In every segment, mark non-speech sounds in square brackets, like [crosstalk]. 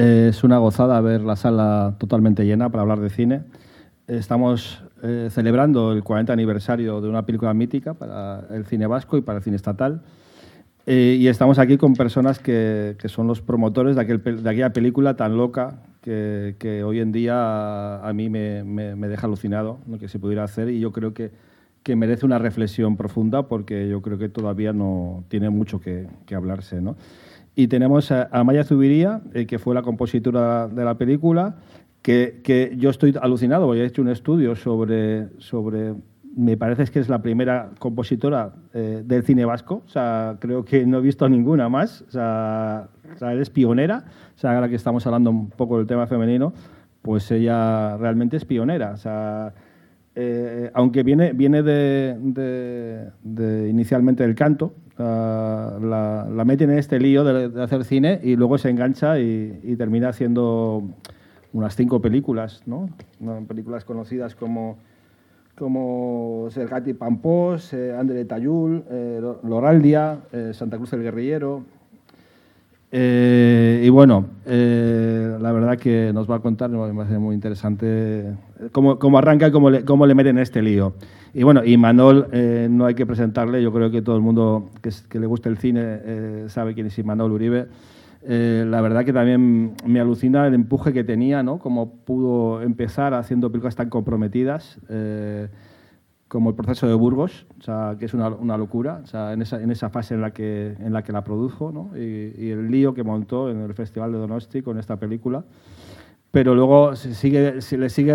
Es una gozada ver la sala totalmente llena para hablar de cine. Estamos eh, celebrando el 40 aniversario de una película mítica para el cine vasco y para el cine estatal. Eh, y estamos aquí con personas que, que son los promotores de, aquel, de, aquella película tan loca que, que hoy en día a, a mí me, me, me, deja alucinado lo que se pudiera hacer y yo creo que, que, merece una reflexión profunda porque yo creo que todavía no tiene mucho que hablarse. ¿no? Y tenemos a, a Maya Zubiría, eh, que fue la compositora de la película, que, que, yo estoy alucinado, porque he hecho un estudio sobre, sobre me parece que es la primera compositora eh, del cine vasco, o sea, creo que no he visto ninguna más, o sea, o sea, eres pionera, o sea, ahora que estamos hablando un poco del tema femenino, pues ella realmente es pionera, o sea, eh, aunque viene, viene de, de, de, inicialmente del canto, uh, la, la, meten en este lío de, hacer cine y luego se engancha y, y termina haciendo unas cinco películas, ¿no? películas conocidas como, como Sergati Pampós, eh, André Tayul, eh, Loraldia, eh, Santa Cruz del Guerrillero. Eh, y bueno, eh, la verdad que nos va a contar, me parece muy interesante cómo, cómo arranca y cómo le, cómo le meten en este lío. Y bueno, y Manol eh, no hay que presentarle, yo creo que todo el mundo que, que le gusta el cine sabe quién es Imanol Uribe. Eh, la verdad que también me alucina el empuje que tenía, ¿no? Cómo pudo empezar haciendo películas tan comprometidas eh, como el proceso de Burgos, o sea, que es una, una locura, o sea, en, esa, en, esa, fase en la que, en la, que la produjo, ¿no? y, y, el lío que montó en el Festival de Donosti con esta película. Pero luego se, sigue, se le sigue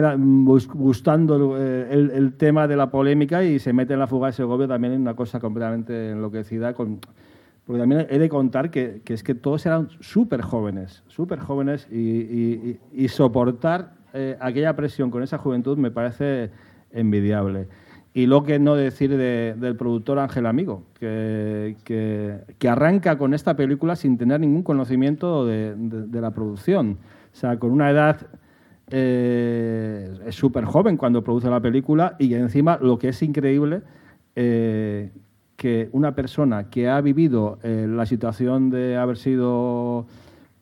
gustando el, el, tema de la polémica y se mete en la fuga de Segovia también en una cosa completamente enloquecida con porque también he de contar que, que es que todos eran súper jóvenes, súper jóvenes y, y, y, soportar eh, aquella presión con esa juventud me parece envidiable. Y lo que no decir de, del productor Ángel Amigo, que, que, arranca con esta película sin tener ningún conocimiento de, de, la producción. O sea, con una edad eh, es súper joven cuando produce la película y encima lo que es increíble, eh, que una persona que ha vivido eh, la situación de haber sido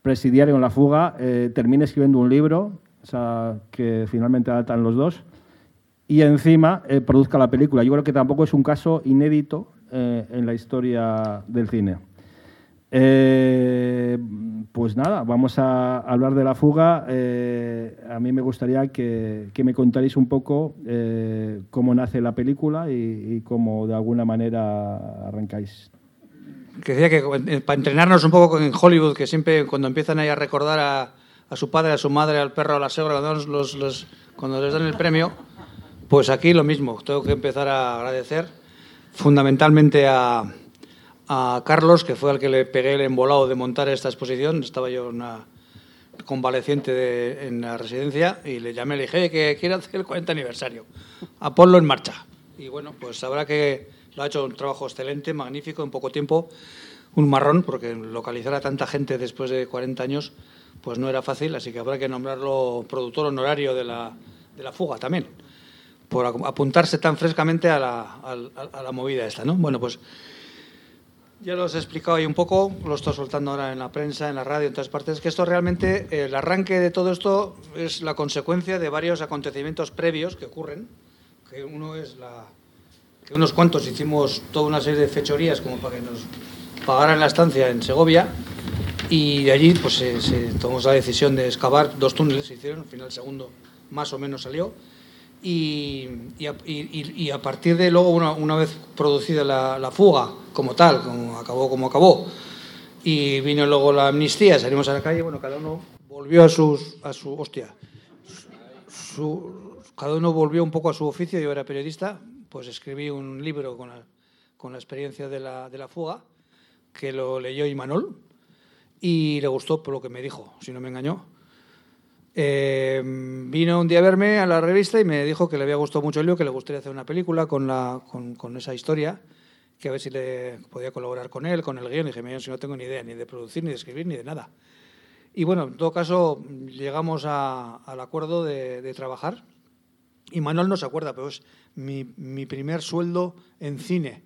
presidiario en la fuga eh, termine escribiendo un libro, o sea, que finalmente adaptan los dos, y encima eh, produzca la película. Yo creo que tampoco es un caso inédito eh, en la historia del cine. Eh, pues nada, vamos a hablar de la fuga. Eh, a mí me gustaría que, que me contarais un poco eh, cómo nace la película y, y, cómo de alguna manera arrancáis. Que decía que eh, para entrenarnos un poco en Hollywood, que siempre cuando empiezan ahí a recordar a, a su padre, a su madre, al perro, a la segra, cuando, los, los, cuando les dan el premio, pues aquí lo mismo. Tengo que empezar a agradecer fundamentalmente a a Carlos, que fue al que le pegué el embolado de montar esta exposición. Estaba yo una convaleciente de, en la residencia y le llamé, le dije que quiere hacer el 40 aniversario. A ponlo en marcha. Y bueno, pues habrá que lo ha hecho un trabajo excelente, magnífico, en poco tiempo. Un marrón, porque localizar a tanta gente después de 40 años pues no era fácil, así que habrá que nombrarlo productor honorario de la, de la fuga también, por apuntarse tan frescamente a la, a, a la movida esta. ¿no? Bueno, pues ya lo os he explicado ahí un poco, lo estoy soltando ahora en la prensa, en la radio, en todas partes, que esto realmente, el arranque de todo esto es la consecuencia de varios acontecimientos previos que ocurren, que uno es la... que unos cuantos hicimos toda una serie de fechorías como para que nos pagaran la estancia en Segovia y de allí pues se, se tomó la decisión de excavar dos túneles, se hicieron, al final el segundo más o menos salió. Y, y, y, y a, partir de luego, una, una vez producida la, la, fuga como tal, como acabó como acabó, y vino luego la amnistía, salimos a la calle, bueno, cada uno volvió a, sus, a su... Hostia. Su, cada uno volvió un poco a su oficio, yo era periodista, pues escribí un libro con la, con la experiencia de la, de la fuga, que lo leyó Imanol, y le gustó por lo que me dijo, si no me engañó. Eh, vino un día a verme a la revista y me dijo que le había gustado mucho el libro, que le gustaría hacer una película con, la, con, con esa historia, que a ver si le podía colaborar con él, con el guion. Y dije, mira, si no tengo ni idea ni de producir, ni de escribir, ni de nada. Y bueno, en todo caso, llegamos a, al acuerdo de, de, trabajar. Y Manuel no se acuerda, pero es mi, mi primer sueldo en cine.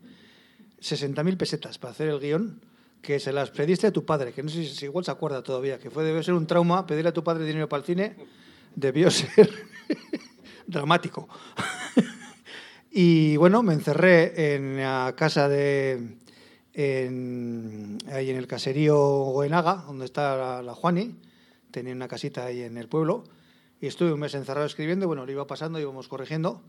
60.000 pesetas para hacer el guion que se las pediste a tu padre, que no sé si igual se acuerda todavía, que fue debe ser un trauma pedirle a tu padre dinero para el cine, debió [laughs] ser dramático. [laughs] y bueno, me encerré en la casa de en, ahí en el caserío Goenaga, donde está la, la, Juani, tenía una casita ahí en el pueblo, y estuve un mes encerrado escribiendo, bueno, lo iba pasando, íbamos corrigiendo.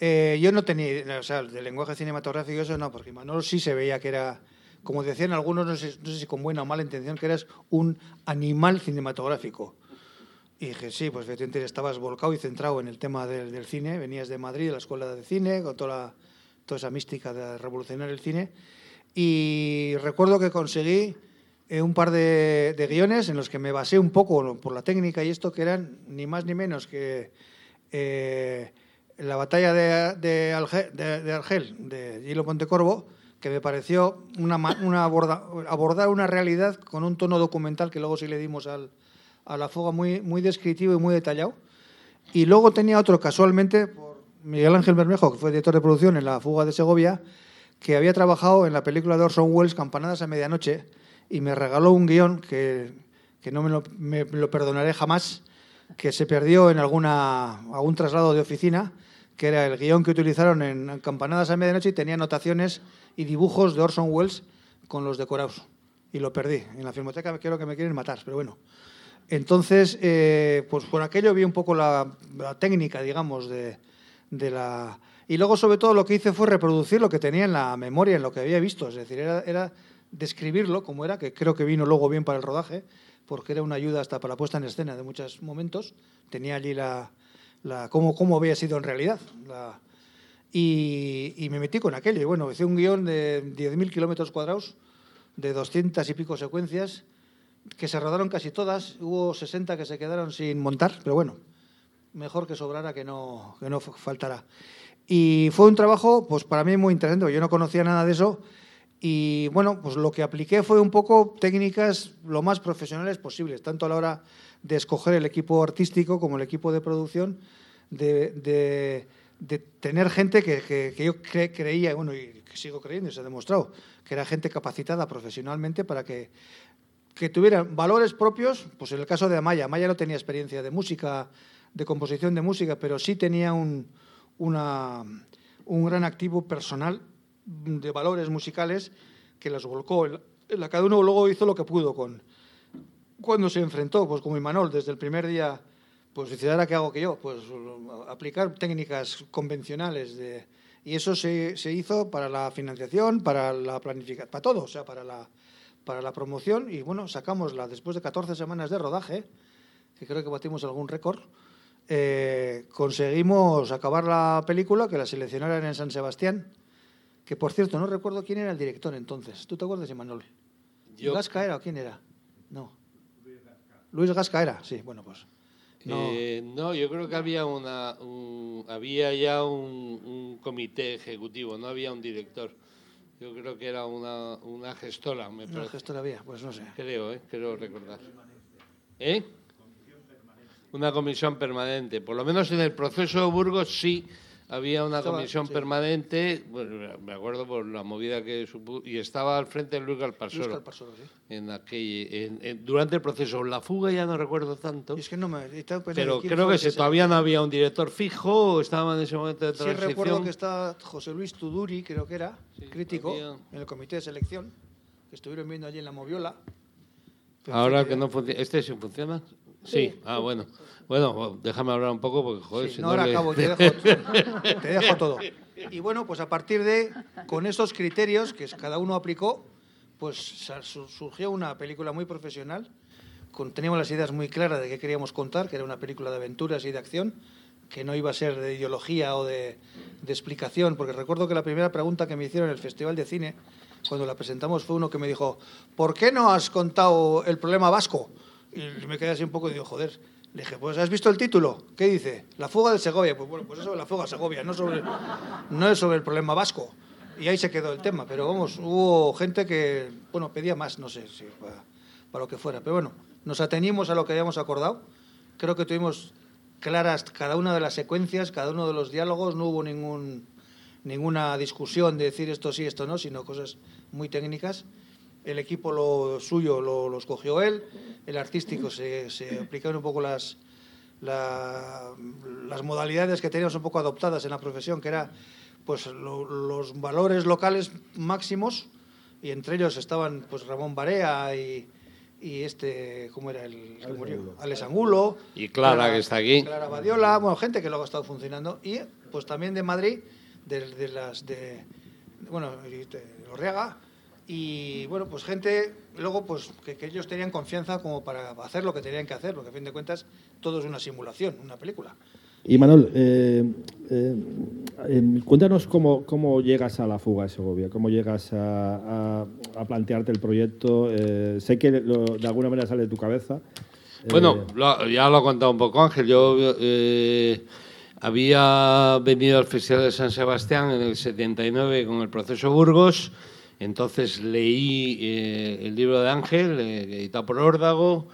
Eh, yo no tenía, o sea, de lenguaje cinematográfico eso no, porque Manolo sí se veía que era como decían algunos, no sé, no sé, si con buena o mala intención, que eras un animal cinematográfico. Y dije, sí, pues efectivamente estabas volcado y centrado en el tema del, cine, venías de Madrid, de la escuela de cine, con toda, toda esa mística de revolucionar el cine. Y recuerdo que conseguí eh, un par de, guiones en los que me basé un poco por la técnica y esto, que eran ni más ni menos que eh, la batalla de, de, Argel, de, de Argel, de Gilo Pontecorvo, que me pareció una, una aborda, abordar una realidad con un tono documental que luego sí le dimos al, a la fuga muy, muy descriptivo y muy detallado. Y luego tenía otro, casualmente, por Miguel Ángel Bermejo, que fue director de producción en La fuga de Segovia, que había trabajado en la película de Orson Welles, Campanadas a Medianoche, y me regaló un guion que, que no me lo, me lo perdonaré jamás, que se perdió en alguna, algún traslado de oficina, que era el guion que utilizaron en Campanadas a Medianoche y tenía anotaciones y dibujos de Orson Welles con los decorados. Y lo perdí. En la filmoteca creo que me quieren matar, pero bueno. Entonces, eh, pues por aquello vi un poco la, la técnica, digamos, de, de, la... Y luego, sobre todo, lo que hice fue reproducir lo que tenía en la memoria, en lo que había visto. Es decir, era, era describirlo como era, que creo que vino luego bien para el rodaje, porque era una ayuda hasta para la puesta en escena de muchos momentos. Tenía allí la... la cómo, cómo había sido en realidad la, y, y, me metí con aquello. Y bueno, hice un guion de 10.000 kilómetros cuadrados, de 200 y pico secuencias, que se rodaron casi todas. Hubo 60 que se quedaron sin montar, pero bueno, mejor que sobrara que no, que no faltara. Y fue un trabajo, pues para mí muy interesante, yo no conocía nada de eso. Y bueno, pues lo que apliqué fue un poco técnicas lo más profesionales posibles, tanto a la hora de escoger el equipo artístico como el equipo de producción, de, de de tener gente que, que, yo cre creía, bueno, y que sigo creyendo y se ha demostrado, que era gente capacitada profesionalmente para que, que tuvieran valores propios, pues en el caso de Amaya, Amaya no tenía experiencia de música, de composición de música, pero sí tenía un, una, un gran activo personal de valores musicales que las volcó. Cada uno luego hizo lo que pudo con cuando se enfrentó, pues como Imanol, desde el primer día pues dice, ¿ahora qué hago que yo? Pues aplicar técnicas convencionales de... Y eso se, se hizo para la financiación, para la planificación, para todo, o sea, para la, para la promoción. Y bueno, sacámosla después de 14 semanas de rodaje, que creo que batimos algún récord, eh, conseguimos acabar la película, que la seleccionaran en San Sebastián, que por cierto, no recuerdo quién era el director entonces. ¿Tú te acuerdas, Emanuel? Yo... ¿Gasca era o quién era? No. Luis Gasca. Luis Gasca era, sí, bueno, pues no. Eh, no, yo creo que había, una, un, había ya un, un, comité ejecutivo, no había un director. Yo creo que era una, una gestora, me parece. Una gestora había, pues no sé. Creo, ¿eh? creo recordar. ¿Eh? Una comisión permanente. Por lo menos en el proceso de Burgos sí había una estaba, comisión sí. permanente, bueno, me acuerdo por la movida que supuso, y estaba al frente de Luis Galparsoro. Luis Galparsoro sí. en aquel, en, en, durante el proceso. La fuga ya no recuerdo tanto. Y es que no me, pero creo que, se, todavía no había un director fijo, estaba en ese momento de transición. Sí, recuerdo que está José Luis Tuduri, creo que era, sí, crítico, había... en el comité de selección, que estuvieron viendo allí en la Moviola. Ahora que no funciona, ¿este sí funciona? Sí, ah, bueno. Bueno, déjame hablar un poco porque, joder, Sí, si no, ahora le- acabo, te [laughs] dejo, te dejo todo. Y bueno, pues a partir de, con esos criterios que cada uno aplicó, pues surgió una película muy profesional. Con, teníamos las ideas muy claras de qué queríamos contar, que era una película de aventuras y de acción, que no iba a ser de ideología o de, de explicación, porque recuerdo que la primera pregunta que me hicieron en el Festival de Cine, cuando la presentamos, fue uno que me dijo, ¿por qué no has contado el problema vasco? Y me quedé así un poco y digo, joder, le dije, pues ¿has visto el título? ¿Qué dice? La fuga de Segovia. Pues bueno, pues es sobre la fuga de Segovia, no, sobre, no es sobre el problema vasco. Y ahí se quedó el tema. Pero vamos, hubo gente que, bueno, pedía más, no sé si para, para lo que fuera. Pero bueno, nos ateñimos a lo que habíamos acordado. Creo que tuvimos claras cada una de las secuencias, cada uno de los diálogos. No hubo ningún, ninguna discusión de decir esto sí, esto no, sino cosas muy técnicas. El equipo lo suyo lo, lo escogió él, el artístico se, se aplicaron un poco las, la- las modalidades que teníamos un poco adoptadas en la profesión, que era pues lo- los valores locales máximos, y entre ellos estaban pues Ramón Barea y, y este, ¿cómo era el que murió? Alex Angulo. Y Clara, que está aquí. Clara Badiola, bueno, gente que luego ha estado funcionando. Y pues también de Madrid, de, de las de, bueno, de. Y bueno, pues gente, luego pues que, que ellos tenían confianza como para hacer lo que tenían que hacer, porque a fin de cuentas todo es una simulación, una película. Y Manuel, eh, eh, eh, cuéntanos cómo, cómo llegas a la fuga de Segovia, cómo llegas a, a- a plantearte el proyecto. Eh, sé que lo- de alguna manera sale de tu cabeza. Bueno, Eh, lo- ya lo ha contado un poco Ángel. Yo eh, había venido al Festival de San Sebastián en el 79 con el proceso Burgos. Entonces leí eh, el libro de Ángel, eh, editado por Órdago,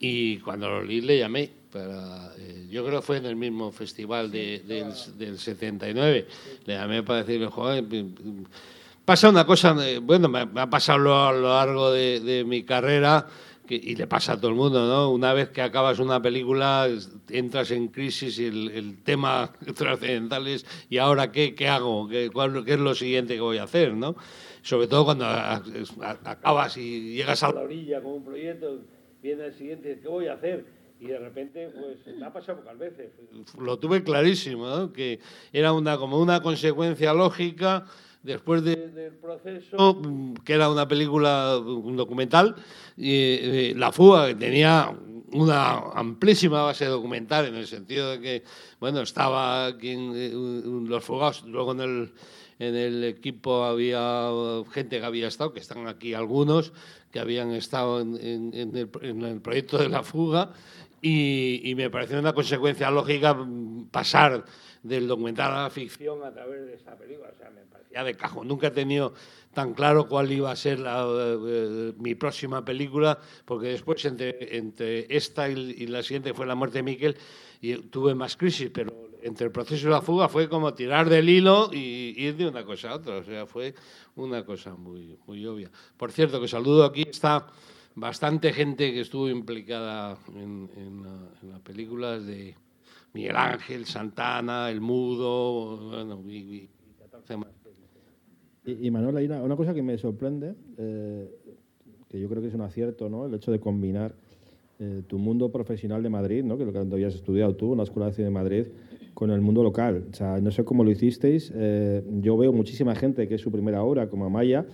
y cuando lo leí le llamé. Para, eh, yo creo que fue en el mismo festival de- del, del 79. Le llamé para decirle, joder, pasa una cosa, bueno, me, ha pasado a lo largo de, mi carrera y le pasa a todo el mundo, ¿no? Una vez que acabas una película, entras en crisis y el, tema [laughs] trascendental es ¿y ahora qué, qué hago? ¿Qué, qué es lo siguiente que voy a hacer, no? Sobre todo cuando acabas y llegas a la orilla con un proyecto, viene el siguiente, ¿qué voy a hacer? Y de repente, pues, me ha pasado pocas veces. Lo tuve clarísimo, ¿no? Que era una, como una consecuencia lógica después de- del proceso, que era una película, un documental, y, eh, La Fuga, que tenía una amplísima base documental en el sentido de que, bueno, estaba aquí en, eh, los fugados, luego en el, en el equipo había gente que había estado, que están aquí algunos, que habían estado en, el, proyecto de La Fuga, y, me pareció una consecuencia lógica mm, pasar del documental a la ficción a través de esta película. O sea, me parecía de cajón. Nunca he tenido tan claro cuál iba a ser la, eh, mi próxima película, porque después entre, entre esta y, y la siguiente fue La muerte de Miquel, y tuve más crisis, pero entre el proceso y la fuga fue como tirar del hilo y ir de una cosa a otra. O sea, fue una cosa muy, muy obvia. Por cierto, que saludo aquí está bastante gente que estuvo implicada en, la- en las películas de Miguel Ángel, Santana, El Mudo, bueno, y, y 14 más. Y, y, Manuel, hay una, una cosa que me sorprende, eh, que yo creo que es un acierto, ¿no? El hecho de combinar eh, tu mundo profesional de Madrid, ¿no? Que lo que habías estudiado tú en la Escuela de Cine de Madrid, con el mundo local. O sea, no sé cómo lo hicisteis. eh, yo veo muchísima gente que es su primera obra, como Amaya.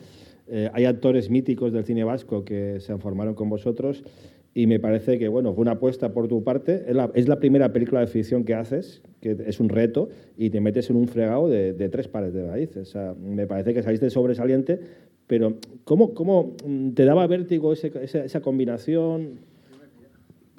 Eh, hay actores míticos del cine vasco que se formaron con vosotros y me parece que bueno fue una apuesta por tu parte. Es la, primera película de ficción que haces, que es un reto y te metes en un fregado de, tres pares de raíces. O sea, me parece que saliste sobresaliente, pero ¿cómo, cómo te daba vértigo esa combinación?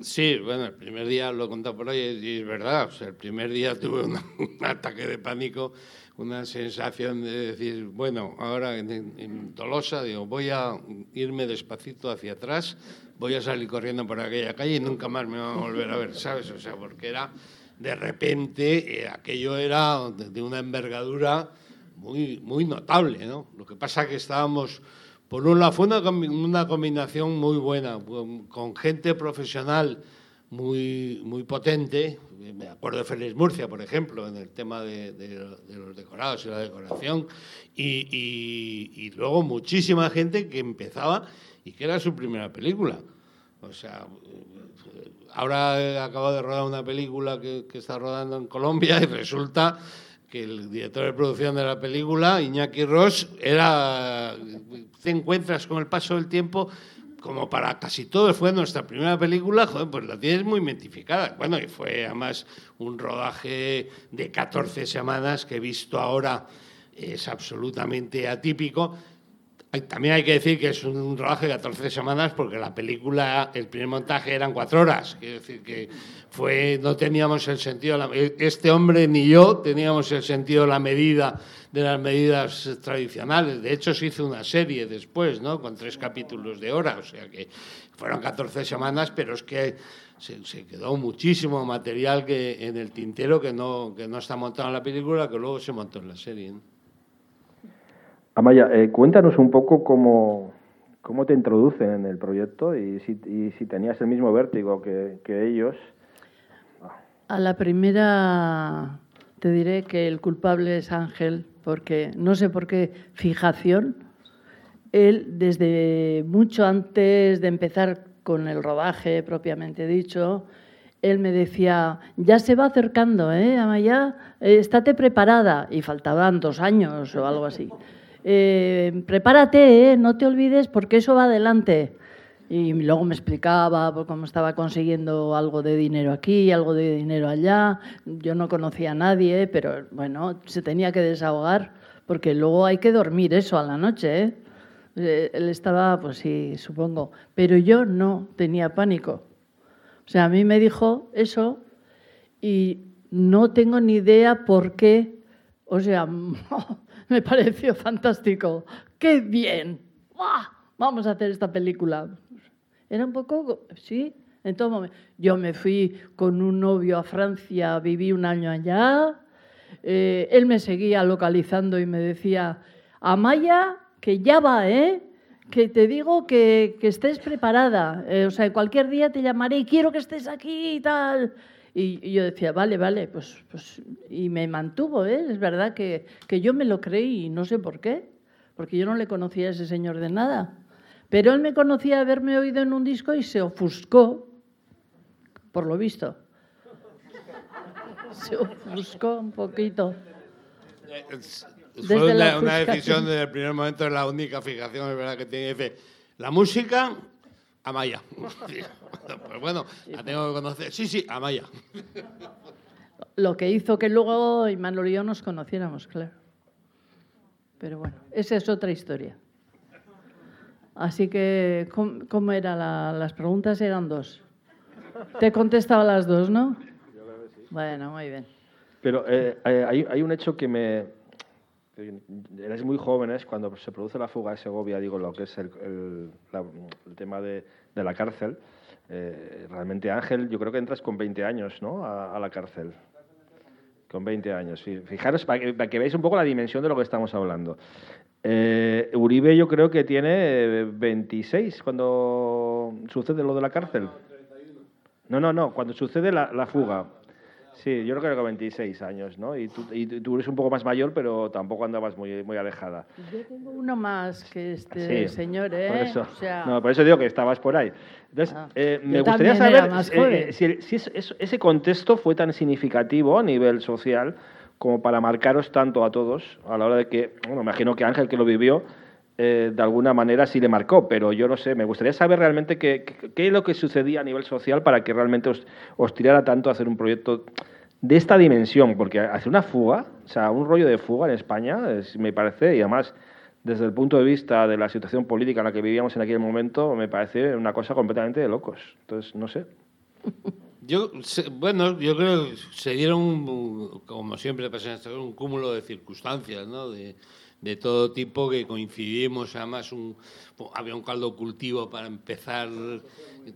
Sí, bueno, el primer día lo he contado por ahí y es verdad. O sea, el primer día [laughs] tuve un, un ataque de pánico, una sensación de decir, bueno, ahora en, Tolosa, digo, voy a irme despacito hacia atrás, voy a salir corriendo por aquella calle y nunca más me van a volver a ver, ¿sabes? O sea, porque era, de repente, eh, aquello era de, una envergadura muy, muy notable, ¿no? Lo que pasa que estábamos por un lado, fue una, combi- una combinación muy buena, con, gente profesional muy, muy potente. Me acuerdo de Félix Murcia, por ejemplo, en el tema de, los decorados y la decoración. Y, luego muchísima gente que empezaba y que era su primera película. O sea, ahora acabo de rodar una película que está rodando en Colombia y resulta que el director de producción de la película, Iñaki Ross, era. Te encuentras con el paso del tiempo como para casi todos fue nuestra primera película, joder, pues la tienes muy identificada. Bueno, y fue además un rodaje de 14 semanas que he visto ahora es absolutamente atípico. También hay que decir que es un rodaje de 14 semanas porque la película, el primer montaje eran cuatro horas. Quiero decir que fue, no teníamos el sentido, este hombre ni yo teníamos el sentido, la medida de las medidas tradicionales. De hecho, se hizo una serie después, ¿no? Con tres capítulos de hora, o sea que fueron 14 semanas, pero es que se, quedó muchísimo material que en el tintero que no, que no está montado en la película, que luego se montó en la serie. Amaya, eh, cuéntanos un poco cómo, cómo te introducen en el proyecto y si, si tenías el mismo vértigo que, que ellos. A la primera te diré que el culpable es Ángel, porque no sé por qué fijación, él desde mucho antes de empezar con el rodaje propiamente dicho, él me decía, ya se va acercando, ¿eh, Amaya? Eh, estate preparada. Y faltaban dos años o algo así. Eh, prepárate, ¿eh? no te olvides porque eso va adelante. Y luego me explicaba pues, cómo estaba consiguiendo algo de dinero aquí, algo de dinero allá. Yo no conocía a nadie, pero bueno, se tenía que desahogar porque luego hay que dormir eso a la noche. ¿eh? eh él estaba, pues sí, supongo, pero yo no tenía pánico. O sea, a mí me dijo eso y no tengo ni idea por qué. O sea, [laughs] me pareció fantástico. ¡Qué bien! Vamos a hacer esta película. Era un poco, sí, en todo momento. Yo me fui con un novio a Francia, viví un año allá. Eh, él me seguía localizando y me decía, Amaya, que ya va, ¿eh? Que te digo que, que estés preparada. Eh, o sea, cualquier día te llamaré y quiero que estés aquí y tal. Y, yo decía, vale, vale, pues, pues, y me mantuvo, ¿eh? es verdad que, que yo me lo creí y no sé por qué, porque yo no le conocía a ese señor de nada. Pero él me conocía haberme oído en un disco y se ofuscó, por lo visto. Se ofuscó un poquito. Fue una, una, decisión desde el primer momento, es la única fijación, es verdad, que tiene. Dice, la música Amaya. [laughs] pues bueno, la tengo que conocer. Sí, sí, Amaya. Lo que hizo que luego Imanol y yo nos conociéramos, claro. Pero bueno, esa es otra historia. Así que, ¿cómo, eran las preguntas? Eran dos. Te contestaba las dos, ¿no? Sí. Bueno, muy bien. Pero eh, hay, hay, un hecho que me, eres muy jóvenes cuando se produce la fuga de Segovia, digo, lo que es el, el, tema de, de, la cárcel. Eh, realmente, Ángel, yo creo que entras con 20 años ¿no? a, la cárcel. Con 20 años. Fijaros, para que, veáis un poco la dimensión de lo que estamos hablando. Eh, Uribe yo creo que tiene 26 cuando sucede lo de la cárcel. No, no, no, cuando sucede la, la fuga. Sí, yo creo que 26 años, ¿no? Y tú, y tú, eres un poco más mayor, pero tampoco andabas muy, muy alejada. Yo tengo uno más que este señor, ¿eh? Por eso, no, por eso digo que estabas por ahí. Entonces, ah, eh, me gustaría saber eh, si, si ese contexto fue tan significativo a nivel social como para marcaros tanto a todos a la hora de que, bueno, imagino que Ángel que lo vivió, eh, de alguna manera sí le marcó, pero yo no sé, me gustaría saber realmente qué, qué, es lo que sucedía a nivel social para que realmente os, os, tirara tanto a hacer un proyecto de esta dimensión, porque hacer una fuga, o sea, un rollo de fuga en España, me parece, y además desde el punto de vista de la situación política en la que vivíamos en aquel momento, me parece una cosa completamente de locos. Entonces, no sé. Yo, bueno, yo creo que se dieron, como siempre pasa en este un cúmulo de circunstancias, ¿no? De, de todo tipo que coincidimos. Además, un, había un caldo cultivo para empezar,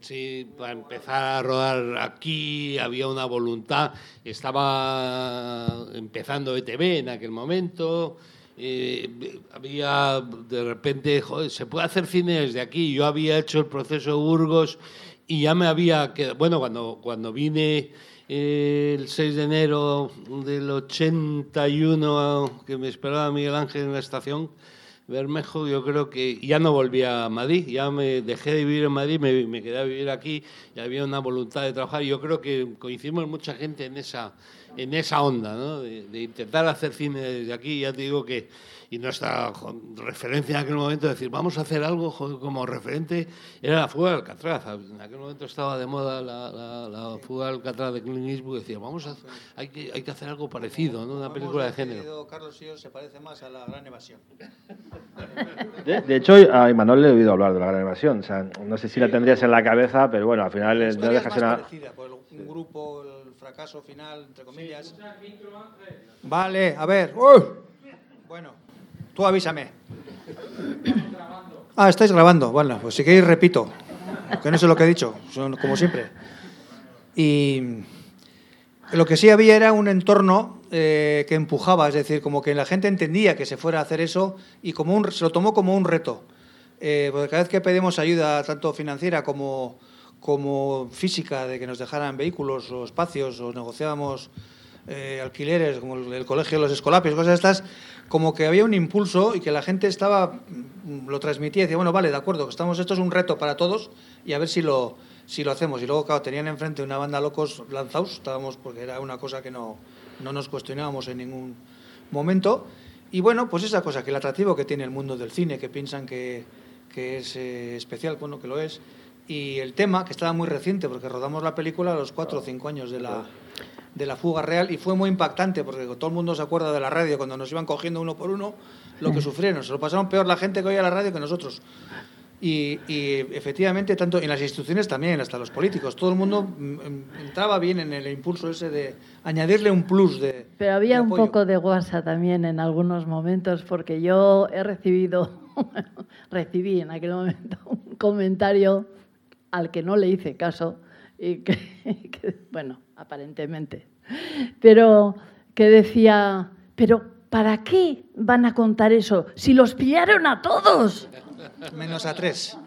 sí, para empezar a rodar aquí, había una voluntad. Estaba empezando ETV en aquel momento. Eh, había de repente, joder, se puede hacer cine desde aquí. Yo había hecho el proceso de Burgos y ya me había quedado, bueno, cuando, cuando vine el 6 de enero del 81, que me esperaba Miguel Ángel en la estación, Bermejo, yo creo que ya no volví a Madrid, ya me dejé de vivir en Madrid, me, me quedé a vivir aquí y había una voluntad de trabajar. Yo creo que coincidimos mucha gente en esa, en esa onda, ¿no? de, de intentar hacer cine desde aquí. Ya te digo que y nuestra referencia en aquel momento, decir, vamos a hacer algo como referente, era la fuga de Alcatraz. En aquel momento estaba de moda la, la, fuga de Alcatraz de Clint Eastwood, decía, vamos a, hay, que, hay que hacer algo parecido, ¿no? una película de género. Carlos y se parece más a la Gran Evasión. De, hecho, a Imanol le he oído hablar de la Gran Evasión. O sea, no sé si la tendrías en la cabeza, pero bueno, al final no deja ser parecida, por un grupo, el fracaso final, entre comillas. Vale, a ver. Bueno, Tú avísame. Ah, estáis grabando. Bueno, pues si queréis repito, que no sé lo que he dicho, como siempre. Y lo que sí había era un entorno eh, que empujaba, es decir, como que la gente entendía que se fuera a hacer eso y como un, se lo tomó como un reto. Eh, porque cada vez que pedimos ayuda, tanto financiera como, como física, de que nos dejaran vehículos o espacios o negociábamos eh, alquileres, como el, colegio de los escolapios, cosas estas, como que había un impulso y que la gente estaba, mm, lo transmitía y decía, bueno, vale, de acuerdo, estamos, esto es un reto para todos y a ver si lo, si lo hacemos. Y luego, claro, tenían enfrente una banda locos lanzados, estábamos, porque era una cosa que no, no nos cuestionábamos en ningún momento. Y bueno, pues esa cosa, que el atractivo que tiene el mundo del cine, que piensan que, que es eh, especial, bueno, que lo es, y el tema, que estaba muy reciente, porque rodamos la película a los cuatro o cinco años de la, de la fuga real y fue muy impactante porque todo el mundo se acuerda de la radio cuando nos iban cogiendo uno por uno lo que sufrieron. Se lo pasaron peor la gente que oía la radio que nosotros. Y, efectivamente, tanto en las instituciones también, hasta los políticos, todo el mundo mm, mm, entraba bien en el impulso ese de añadirle un plus de. Pero había un poco de guasa también en algunos momentos, porque yo he recibido, [laughs] recibí en aquel momento un comentario al que no le hice caso y [laughs] que, bueno, aparentemente, pero que decía, pero ¿para qué van a contar eso si los pillaron a todos? Menos a tres.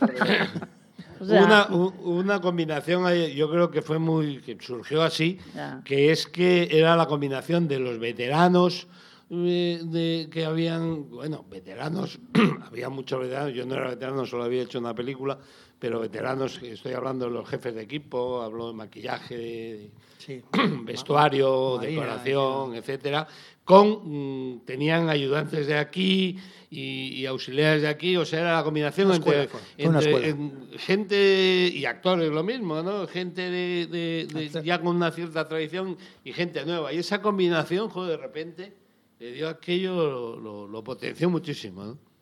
[laughs] una, una, combinación, yo creo que fue muy, que surgió así, que es que era la combinación de los veteranos, eh, de, que habían, bueno, veteranos, [clears throat] había muchos veteranos, yo no era veterano, solo había hecho una película, pero veteranos, estoy hablando de los jefes de equipo, hablo de maquillaje, [clears throat] vestuario, decoración, etcétera, con mm, tenían ayudantes de aquí y, auxiliares de aquí, o sea, era la combinación entre, gente y actores lo mismo, ¿no? Gente de, ya con una cierta tradición y gente nueva. Y esa combinación, joder, de repente le dio aquello, lo, lo potenció muchísimo, ¿no?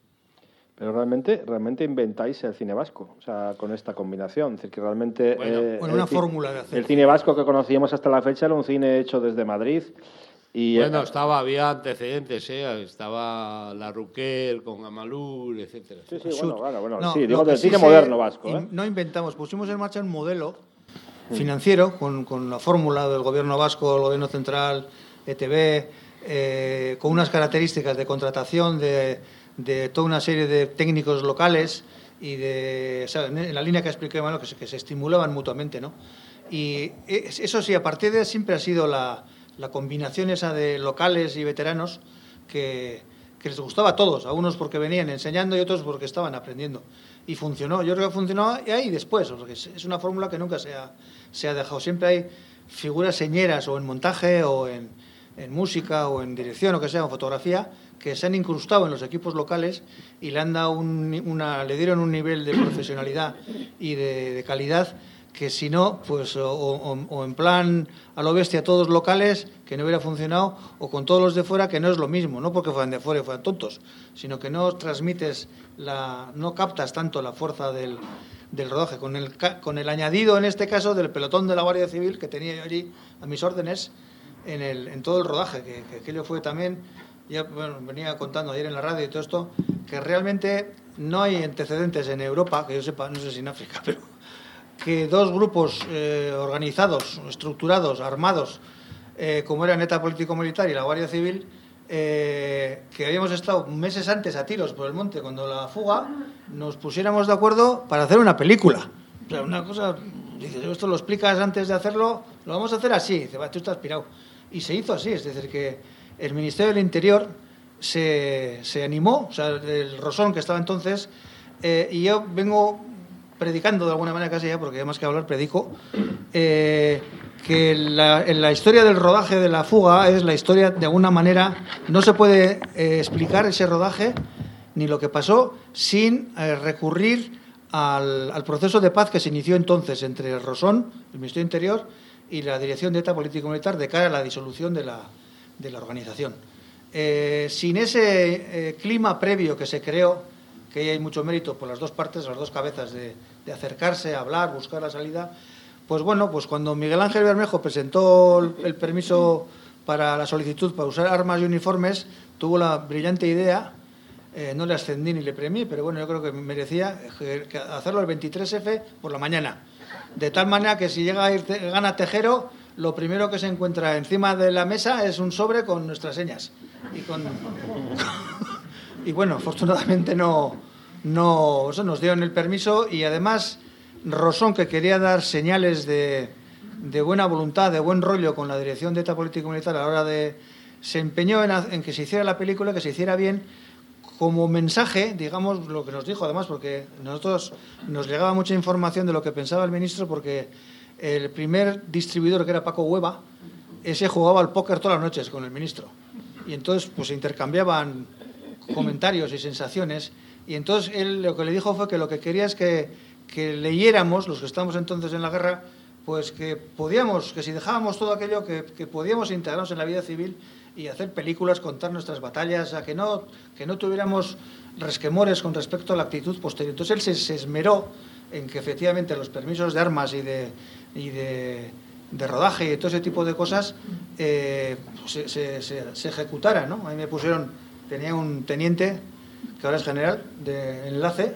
Pero realmente, realmente inventáis el cine vasco, o sea, con esta combinación. Es decir, que realmente. Bueno, eh, una fórmula de hacer. El cine vasco que conocíamos hasta la fecha era un cine hecho desde Madrid. Y, bueno, eh, estaba, había antecedentes, ¿eh? estaba La Ruquer con Amalur, etcétera. Sí, sí, bueno, bueno, sí, digo del cine moderno vasco. ¿eh? No inventamos, pusimos en marcha un modelo mm. financiero con, con la fórmula del gobierno vasco, el gobierno central, ETB, eh, con unas características de contratación, de de toda una serie de técnicos locales y de, en la línea que expliqué, bueno, que, se, estimulaban mutuamente, ¿no? Y eso sí, a partir de siempre ha sido la, la combinación esa de locales y veteranos que, que, les gustaba a todos, a unos porque venían enseñando y otros porque estaban aprendiendo. Y funcionó, yo creo que funcionó y ahí después, porque es una fórmula que nunca se ha, se ha dejado. Siempre hay figuras señeras o en montaje o en, en música o en dirección o que sea, en fotografía, que se han incrustado en los equipos locales y le han dado una, le dieron un nivel de profesionalidad y de, calidad que si no, pues o, en plan a lo bestia todos locales, que no hubiera funcionado, o con todos los de fuera, que no es lo mismo, no porque fueran de fuera y fueran tontos, sino que no transmites, la, no captas tanto la fuerza del, del rodaje, con el, con el añadido en este caso del pelotón de la Guardia Civil que tenía yo allí a mis órdenes en, el, en todo el rodaje, que, que aquello fue también ya venía contando ayer en la radio y todo esto, que realmente no hay antecedentes en Europa, que yo sepa, no sé si en África, [laughs] pero que dos grupos eh, organizados, estructurados, armados, eh, como era Neta Político Militar y la Guardia Civil, eh, que habíamos estado meses antes a tiros por el monte cuando la fuga, nos pusiéramos de acuerdo para hacer una película. O sea, una cosa, dices, esto lo explicas antes de hacerlo, lo vamos a hacer así. Dice, va, tú estás pirado. Y se hizo así, es decir, que el Ministerio del Interior se, se animó, o sea, el Rosón que estaba entonces, eh, y yo vengo predicando de alguna manera casi ya, porque además que hablar predico, eh, que la, en la historia del rodaje de la fuga es la historia de alguna manera, no se puede eh, explicar ese rodaje ni lo que pasó sin recurrir al, al, proceso de paz que se inició entonces entre el Rosón, el Ministerio Interior, y la Dirección de ETA Político Militar de cara a la disolución de la, de la organización. Eh, sin ese eh, clima previo que se creó, que hay mucho mérito por las dos partes, las dos cabezas, de, acercarse, hablar, buscar la salida, pues bueno, pues cuando Miguel Ángel Bermejo presentó el, permiso para la solicitud para usar armas y uniformes, tuvo la brillante idea, eh, no le ascendí ni le premié, pero bueno, yo creo que merecía hacerlo el 23F por la mañana. De tal manera que si llega a ir, gana Tejero, lo primero que se encuentra encima de la mesa es un sobre con nuestras señas. Y, [laughs] bueno, afortunadamente no, no nos dieron el permiso y además Rosón, que quería dar señales de, de buena voluntad, de buen rollo con la dirección de esta política militar a la hora de... se empeñó en, en que se hiciera la película, que se hiciera bien, como mensaje, digamos, lo que nos dijo además, porque nosotros nos llegaba mucha información de lo que pensaba el ministro, porque el primer distribuidor, que era Paco Hueva, ese jugaba al póker todas las noches con el ministro. Y entonces pues se intercambiaban comentarios y sensaciones. Y entonces él lo que le dijo fue que lo que quería es que, que leyéramos, los que estamos entonces en la guerra, pues que podíamos, que si dejábamos todo aquello, que, que podíamos integrarnos en la vida civil y hacer películas, contar nuestras batallas, a que no, que no tuviéramos resquemores con respecto a la actitud posterior. Entonces él se, se esmeró en que efectivamente los permisos de armas y de, y de de rodaje y todo ese tipo de cosas eh, se, se, se, ejecutara. ¿no? A mí me pusieron, tenía un teniente, que ahora es general, de enlace,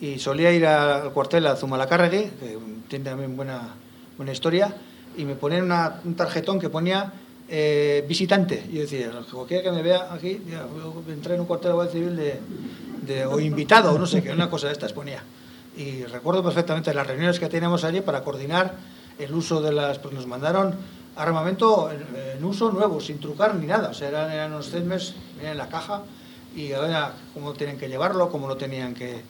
y solía ir al cuartel a Zumalacárregui, que tiene también buena, buena historia, y me ponían una, un tarjetón que ponía eh, visitante. Y yo decía, cualquiera que me vea aquí, ya, entré en un cuartel de Guardia Civil de, de, o invitado, o no sé qué, una cosa de estas ponía. Y recuerdo perfectamente las reuniones que teníamos allí para coordinar el uso de las... Pues nos mandaron armamento en, uso nuevo, sin trucar ni nada. O sea, eran, eran unos CESMES en la caja y era cómo tienen que llevarlo, cómo lo tenían que,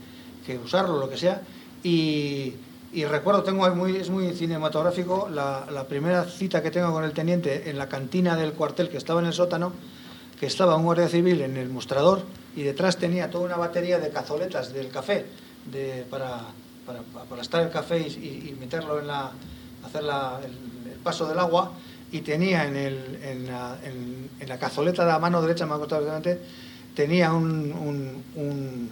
que usarlo, lo que sea. Y, y recuerdo, tengo muy, es muy cinematográfico, la, la, primera cita que tengo con el teniente en la cantina del cuartel que estaba en el sótano, que estaba un guardia civil en el mostrador y detrás tenía toda una batería de cazoletas del café de, para, para, para estar el café y, y meterlo en la, hacer la, el, el, paso del agua y tenía en, el, en, la, en, en, la, cazoleta de la mano derecha, me acuerdo tenía un, un, un,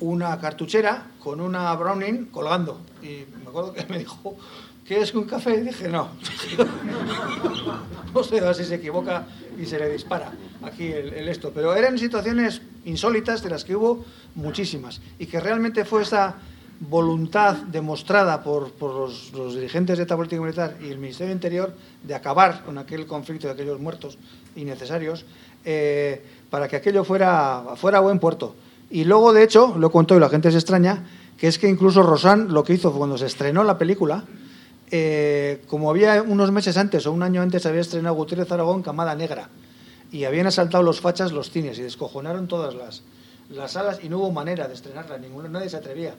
una cartuchera con una Browning colgando. Y me acuerdo que me dijo, ¿quieres un café? Y dije, no. [laughs] no sé si se equivoca y se le dispara aquí el, el, esto. Pero eran situaciones insólitas de las que hubo muchísimas. Y que realmente fue esta voluntad demostrada por, por los, dirigentes de esta política militar y el Ministerio Interior de acabar con aquel conflicto de aquellos muertos innecesarios eh, para que aquello fuera, fuera buen puerto. Y luego, de hecho, lo contó y la gente se extraña, que es que incluso Rosán lo que hizo cuando se estrenó la película, eh, como había unos meses antes o un año antes había estrenado Gutiérrez Aragón Camada Negra y habían asaltado los fachas los cines y descojonaron todas las, las salas y no hubo manera de estrenarla, ninguna, nadie se atrevía.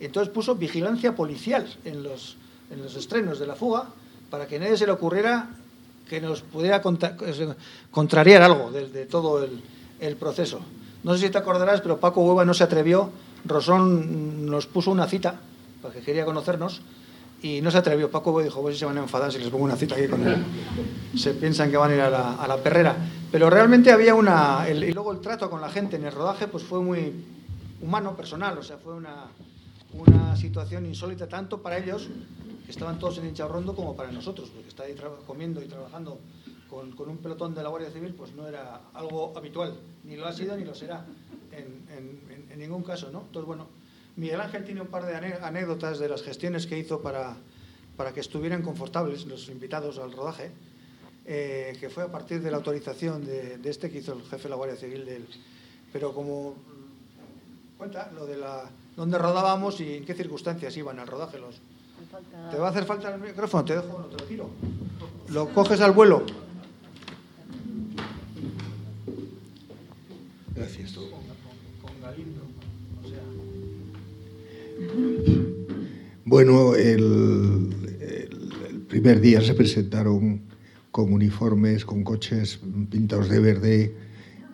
Entonces puso vigilancia policial en los, en los estrenos de la fuga para que nadie se le ocurriera que nos pudiera contra, contrariar algo de, de todo el, el, proceso. No sé si te acordarás, pero Paco Hueva no se atrevió. Rosón nos puso una cita, porque quería conocernos, y no se atrevió. Paco Hueva dijo, pues si se van a enfadar si les pongo una cita aquí con él. Se piensan que van a ir a la, a la perrera. Pero realmente había una... Y luego el trato con la gente en el rodaje pues fue muy humano, personal, o sea, fue una una situación insólita tanto para ellos, que estaban todos en Rondo, como para nosotros, porque estar ahí comiendo y trabajando con, con, un pelotón de la Guardia Civil, pues no era algo habitual, ni lo ha sido ni lo será en, en, en ningún caso, ¿no? Entonces, bueno, Miguel Ángel tiene un par de anécdotas de las gestiones que hizo para, para que estuvieran confortables los invitados al rodaje, eh, que fue a partir de la autorización de, de, este que hizo el jefe de la Guardia Civil, del, pero como cuenta lo de la dónde rodábamos y en qué circunstancias iban al rodaje los. Falta... ¿Te va a hacer falta el micrófono? Te dejo, no te lo giro. Lo coges al vuelo. Gracias. Bueno, el, primer día se presentaron con uniformes, con coches pintados de verde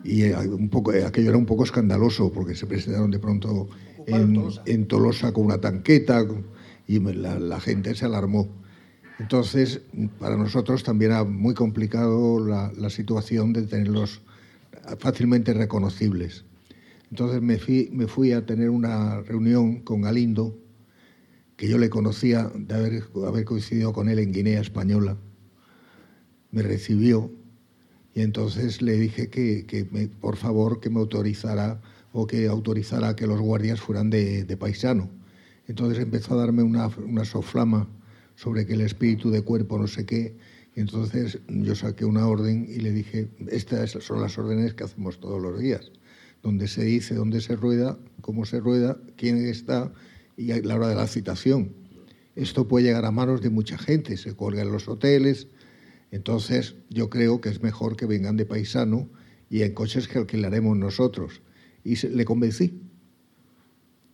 y un poco, aquello era un poco escandaloso porque se presentaron de pronto en Tolosa. con una tanqueta y la, gente se alarmó. Entonces, para nosotros también era muy complicado la, la situación de tenerlos fácilmente reconocibles. Entonces me fui, me fui a tener una reunión con Galindo, que yo le conocía de haber, haber coincidido con él en Guinea Española. Me recibió y entonces le dije que, que por favor que me autorizara o que autorizara que los guardias fueran de, de paisano. Entonces empezó a darme una, una soflama sobre que el espíritu de cuerpo no sé qué. Y entonces yo saqué una orden y le dije, estas son las órdenes que hacemos todos los días donde se dice dónde se rueda, cómo se rueda, quién está y la hora de la citación. Esto puede llegar a manos de mucha gente, se cuelga en los hoteles. Entonces, yo creo que es mejor que vengan de paisano y en coches que alquilaremos nosotros. Y le convencí.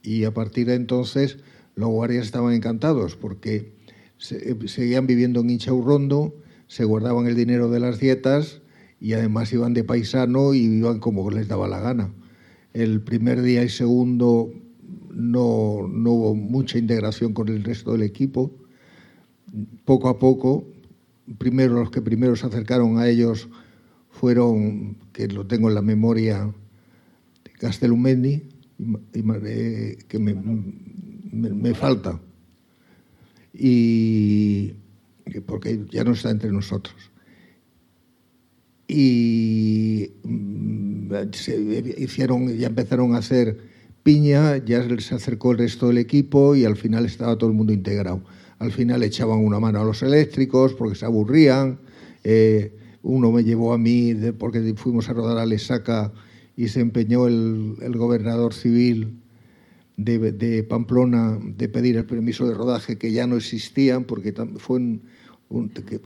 Y a partir de entonces, los guardias estaban encantados porque seguían viviendo en Inchaurrondo, se guardaban el dinero de las dietas y además iban de paisano y iban como les daba la gana. El primer día y segundo no, no hubo mucha integración con el resto del equipo. Poco a poco, primero los que primero se acercaron a ellos fueron, que lo tengo en la memoria, Castelumendi, eh, que me, me, falta, y porque ya no está entre nosotros y mm, se hicieron, ya empezaron a hacer piña, ya se acercó el resto del equipo y al final estaba todo el mundo integrado. Al final echaban una mano a los eléctricos porque se aburrían. Eh, uno me llevó a mí porque fuimos a rodar a Lesaca y se empeñó el, gobernador civil de, Pamplona de pedir el permiso de rodaje que ya no existían porque fue,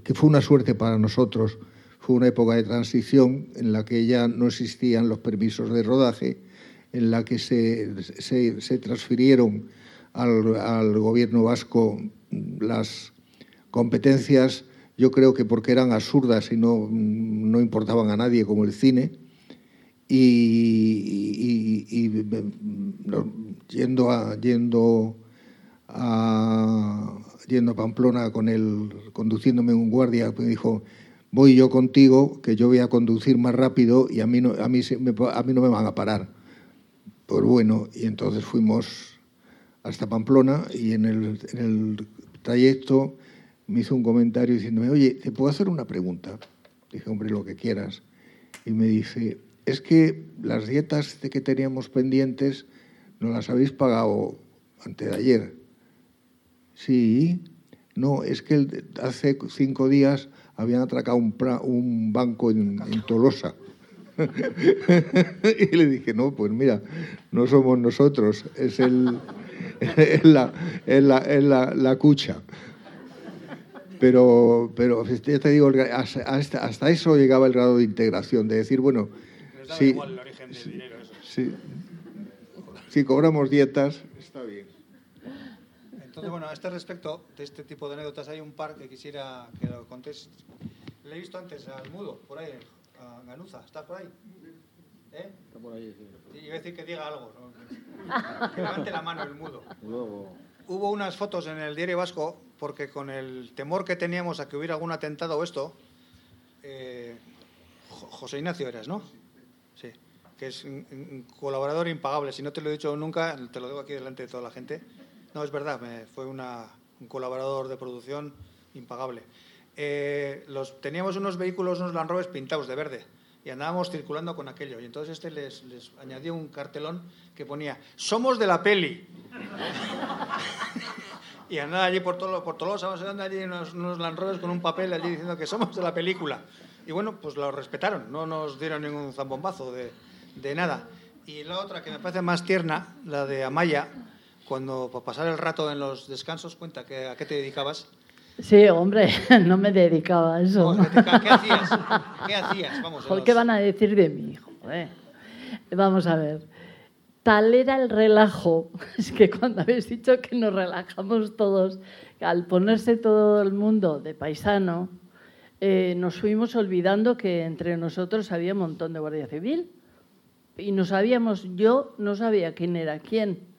que fue una suerte para nosotros fue una época de transición en la que ya no existían los permisos de rodaje, en la que se, se, transfirieron al, al, gobierno vasco las competencias, yo creo que porque eran absurdas y no, no importaban a nadie, como el cine, y, y, yendo, a, yendo, a, yendo a Pamplona con él, conduciéndome un guardia, me dijo, voy yo contigo, que yo voy a conducir más rápido y a mí no, a mí, a mí no me van a parar. Pues bueno, y entonces fuimos hasta Pamplona y en el trayecto me hizo un comentario diciéndome, oye, ¿te puedo hacer una pregunta? Dije, hombre, lo que quieras. Y me dice, es que las dietas que teníamos pendientes no las habéis pagado antes de ayer. Sí, no, es que hace cinco días habían atracado un banco en, Tolosa. [laughs] y le dije, no, pues mira, no somos nosotros, es, el, [laughs] la, la, la, cucha. Pero, pero ya te digo, hasta, hasta, eso llegaba el grado de integración, de decir, bueno, si, si cobramos dietas, está bien. Entonces, bueno, a este respecto de este tipo de anécdotas hay un par que quisiera que lo contéis. Le he visto antes al mudo, por ahí, a Ganuza. ¿Está por ahí? ¿Eh? Está por ahí, sí. Y iba a decir que diga algo. [laughs] Que levante la mano el mudo. Hubo unas fotos en el diario vasco porque con el temor que teníamos a que hubiera algún atentado o esto, eh, José Ignacio eras, ¿no? Sí. Que es un colaborador impagable. Si no te lo he dicho nunca, te lo digo aquí delante de toda la gente no, es verdad, me, fue un colaborador de producción impagable. Eh, los, teníamos unos vehículos, unos Land Rovers pintados de verde y andábamos circulando con aquello. Y entonces este les, añadió un cartelón que ponía, somos de la peli. [laughs] y andaba allí por, todo, por todos los andando allí unos, unos con un papel allí diciendo que somos de la película. Y bueno, pues lo respetaron, no nos dieron ningún zambombazo de, de nada. Y la otra que me parece más tierna, la de Amaya, cuando para pasar el rato en los descansos, cuenta que, a qué te dedicabas. Sí, hombre, [laughs] no me dedicaba a eso. ¿Qué hacías? ¿Qué hacías? Vamos, ¿Qué van a decir de mí? Vamos a ver. Tal era el relajo, [laughs] es que cuando habéis dicho que nos relajamos todos, al ponerse todo el mundo de paisano, eh, nos fuimos olvidando que entre nosotros había un montón de Guardia Civil y no sabíamos, yo no sabía quién era quién.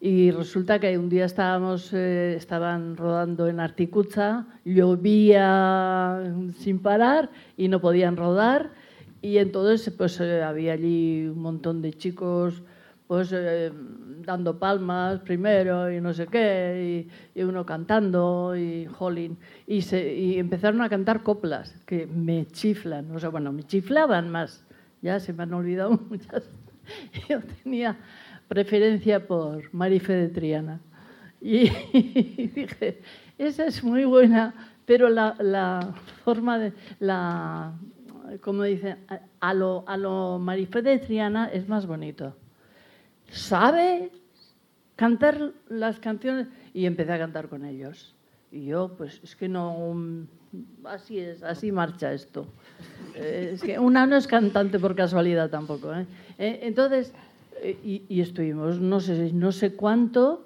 Y resulta que un día estábamos, eh, estaban rodando en Articucha, llovía sin parar y no podían rodar. Y entonces pues eh, había allí un montón de chicos pues eh, dando palmas primero y no sé qué, y, uno cantando y jolín. Y, se, y empezaron a cantar coplas que me chiflan, o sea, bueno, me chiflaban más. Ya se me han olvidado [laughs] muchas. Yo tenía preferencia por Marife de Triana. Y, [laughs] dije, esa es muy buena, pero la, la forma de, la, como dicen, a lo, a lo Marife de Triana es más bonito. Sabe cantar las canciones y empecé a cantar con ellos. Y yo, pues es que no, así es, así marcha esto. Eh, es que una no es cantante por casualidad tampoco. ¿eh? Eh, entonces, y, y, estuvimos no sé, no sé cuánto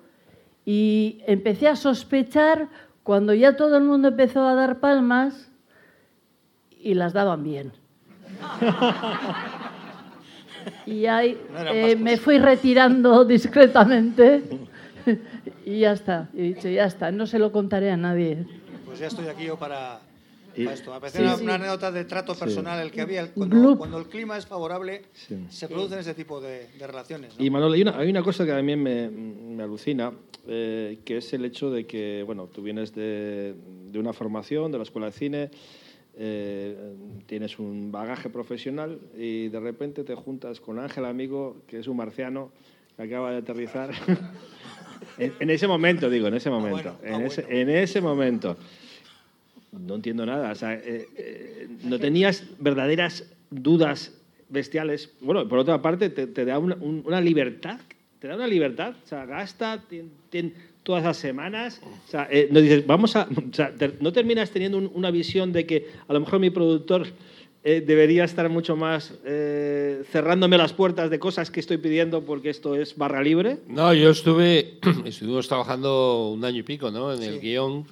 y empecé a sospechar cuando ya todo el mundo empezó a dar palmas y las daban bien. [laughs] y ahí eh, me fui retirando [laughs] discretamente y ya está. He dicho, ya está, no se lo contaré a nadie. Pues ya estoy aquí yo para, esto. Me parece una, anécdota de trato personal el que había. Cuando, cuando el clima es favorable, se producen ese tipo de, relaciones. Y Manuel, hay una, hay una, cosa que también me, me alucina, eh, que es el hecho de que, bueno, tú vienes de, de una formación, de la escuela de cine, eh, tienes un bagaje profesional y de repente te juntas con Ángel Amigo, que es un marciano que acaba de aterrizar. [laughs] en, ese momento, digo, en ese momento. en, ese, en ese momento no entiendo nada. O sea, eh, eh, no tenías verdaderas dudas bestiales. Bueno, por otra parte, te, da una, libertad. Te da una libertad. O sea, gasta todas las semanas. O sea, eh, no dices, vamos a. O sea, no terminas teniendo una visión de que a lo mejor mi productor. debería estar mucho más cerrándome las puertas de cosas que estoy pidiendo porque esto es barra libre. No, yo estuve, [clears throat] estuvimos trabajando un año y pico ¿no? en el guion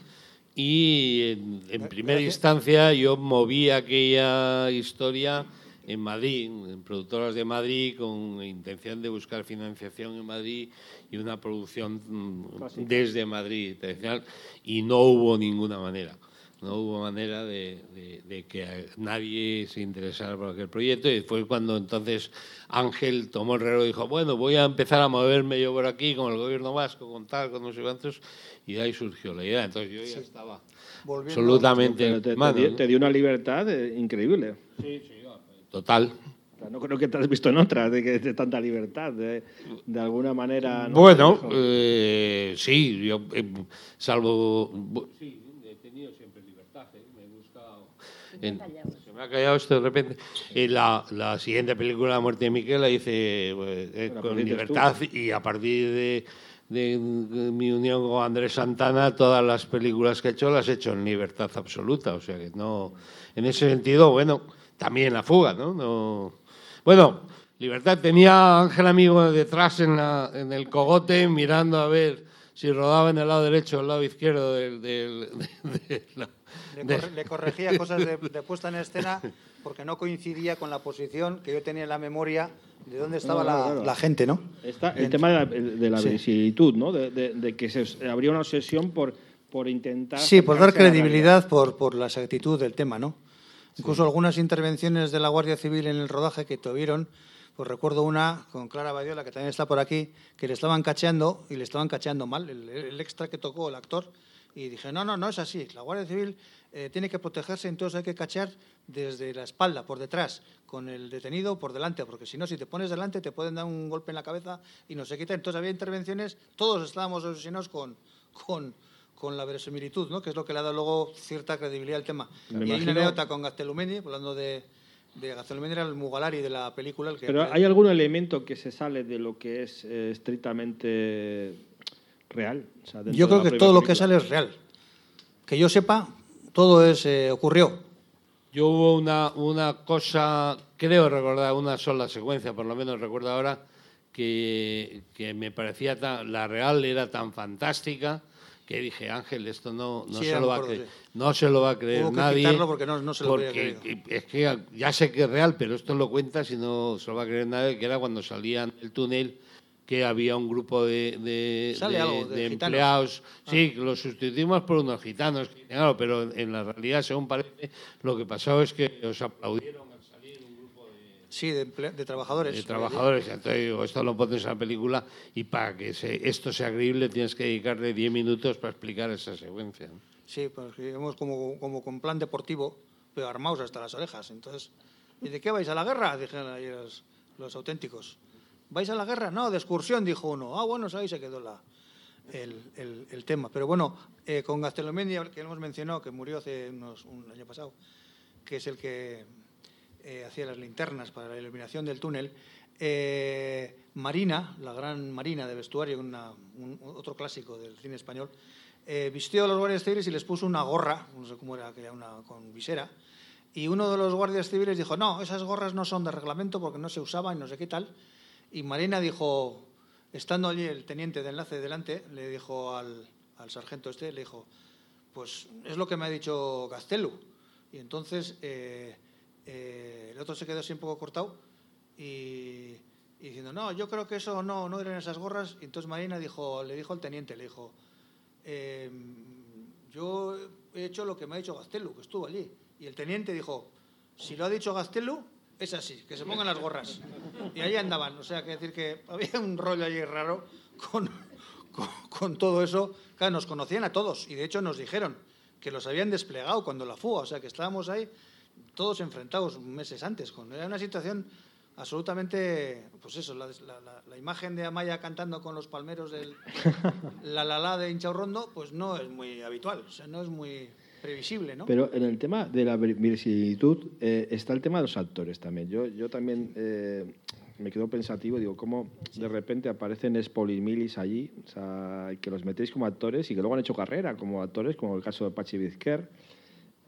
y en, primera instancia yo moví aquella historia en Madrid, en productoras de Madrid, con intención de buscar financiación en Madrid y una producción mm, desde Madrid y no hubo ninguna manera. No hubo manera de, que nadie se interesara por aquel proyecto y fue cuando entonces Ángel tomó el reloj y dijo, bueno, voy a empezar a moverme yo por aquí con el gobierno vasco, con tal, con no sé cuántos, y de ahí surgió la idea. Entonces yo ya estaba absolutamente... Te, dio una libertad eh, increíble. Sí, sí, total. No creo que te has visto en otras de, que, de tanta libertad, de, alguna manera. Bueno, eh, sí, yo, eh, salvo. Sí, he tenido siempre libertad, me se me ha callado esto de repente. Y la, la siguiente película, La muerte de Miquel, la hice pues, con libertad y a partir de de, mi unión con Andrés Santana, todas las películas que he hecho las he hecho en libertad absoluta. O sea que no. En ese sentido, bueno, también la fuga, ¿no? no bueno, libertad. Tenía Ángel Amigo detrás en, la, en el cogote mirando a ver si rodaba en el lado derecho o el lado izquierdo del. del [laughs] de, le, corregía cosas de, puesta en escena porque no coincidía con la posición que yo tenía en la memoria de dónde estaba la, gente, ¿no? Está el tema de la, de la visibilidad, ¿no? De, que se habría una obsesión por, por intentar... Sí, por dar credibilidad por, por la exactitud del tema, ¿no? Incluso algunas intervenciones de la Guardia Civil en el rodaje que tuvieron, pues recuerdo una con Clara Badiola, que también está por aquí, que le estaban cacheando y le estaban cacheando mal, el, el extra que tocó el actor, y dije, no, no, no es así. La Guardia Civil eh, tiene que protegerse, entonces hay que cachar desde la espalda, por detrás, con el detenido por delante, porque si no, si te pones delante te pueden dar un golpe en la cabeza y no se quita. Entonces había intervenciones, todos estábamos obsesionados con, con, con la verosimilitud, ¿no? que es lo que le ha dado luego cierta credibilidad al tema. y hay una anécdota con Gaztelumeni, hablando de, de Gaztelumeni, era el Mugalari de la película. Pero ¿hay algún elemento que se sale de lo que es eh, estrictamente real? yo creo que todo lo que sale es real. Que yo sepa, todo es, eh, ocurrió. Yo hubo una, una cosa creo recordar una sola secuencia, por lo menos recuerdo ahora, que, que me parecía tan, la real era tan fantástica que dije, Ángel, esto no, no, Sí, se, lo va a creer, sí. no se lo va a creer Hubo que nadie. porque no- no se lo porque es que ya sé que es real, pero esto lo cuentas y no se lo va a creer nadie, que era cuando salían del túnel que había un grupo de, de, Sale de- algo, de de gitanos. Ah. empleados. Sí, los sustituimos por unos gitanos. Claro, pero en, en la realidad, según parece, lo que pasó es que os aplaudieron al salir un grupo de, Sí, de, trabajadores. de trabajadores. Entonces digo, esto lo pones en la película y para que se- esto sea creíble tienes que dedicarle 10 minutos para explicar esa secuencia. ¿no? Sí, pues íbamos como, como con plan deportivo, pero armados hasta las orejas. Entonces, ¿y de qué vais a la guerra? Dijeron ahí los, los auténticos. ¿Vais a la guerra? No, de excursión, dijo uno. Ah, bueno, ahí se quedó la, el, el- el tema. Pero bueno, eh, con Gastelomendi, que hemos mencionado, que murió hace unos, un año pasado, que es el que eh, hacía las linternas para la iluminación del túnel, eh, Marina, la gran Marina de vestuario, una- un- otro clásico del cine español, eh, vistió a los guardias civiles y les puso una gorra, no sé cómo era aquella, una con visera, y uno de los guardias civiles dijo, no, esas gorras no son de reglamento porque no se usaban y no sé qué tal, y Marina dijo, estando allí el teniente de enlace delante, le dijo al, al sargento este, le dijo, pues es lo que me ha dicho Gastelu. Y entonces eh, eh, el otro se quedó así un poco cortado y, y diciendo, no, yo creo que eso no, no eran esas gorras. Y entonces Marina dijo, le dijo al teniente, le dijo, eh, yo he hecho lo que me ha dicho Gastelu, que estuvo allí. Y el teniente dijo, si lo ha dicho Gastelu, es así, que se pongan las gorras. Y ahí andaban, o sea, que decir que había un rollo allí raro con, con, con todo eso. Claro, nos conocían a todos y de hecho nos dijeron que los habían desplegado cuando la fuga, o sea, que estábamos ahí todos enfrentados meses antes. Con, era una situación absolutamente, pues eso, la, la- imagen de Amaya cantando con los palmeros del [laughs] la la la de Inchaurrondo, pues no es muy habitual, o sea, no es muy previsible, ¿no? Pero en el tema de la ver- verisimilitud eh, está el tema de los actores también. Yo, yo también eh, me quedo pensativo, digo, cómo de repente aparecen Spolimilis allí, o sea, que los metéis como actores y que luego han hecho carrera como actores, como el caso de Pachi Vizquer.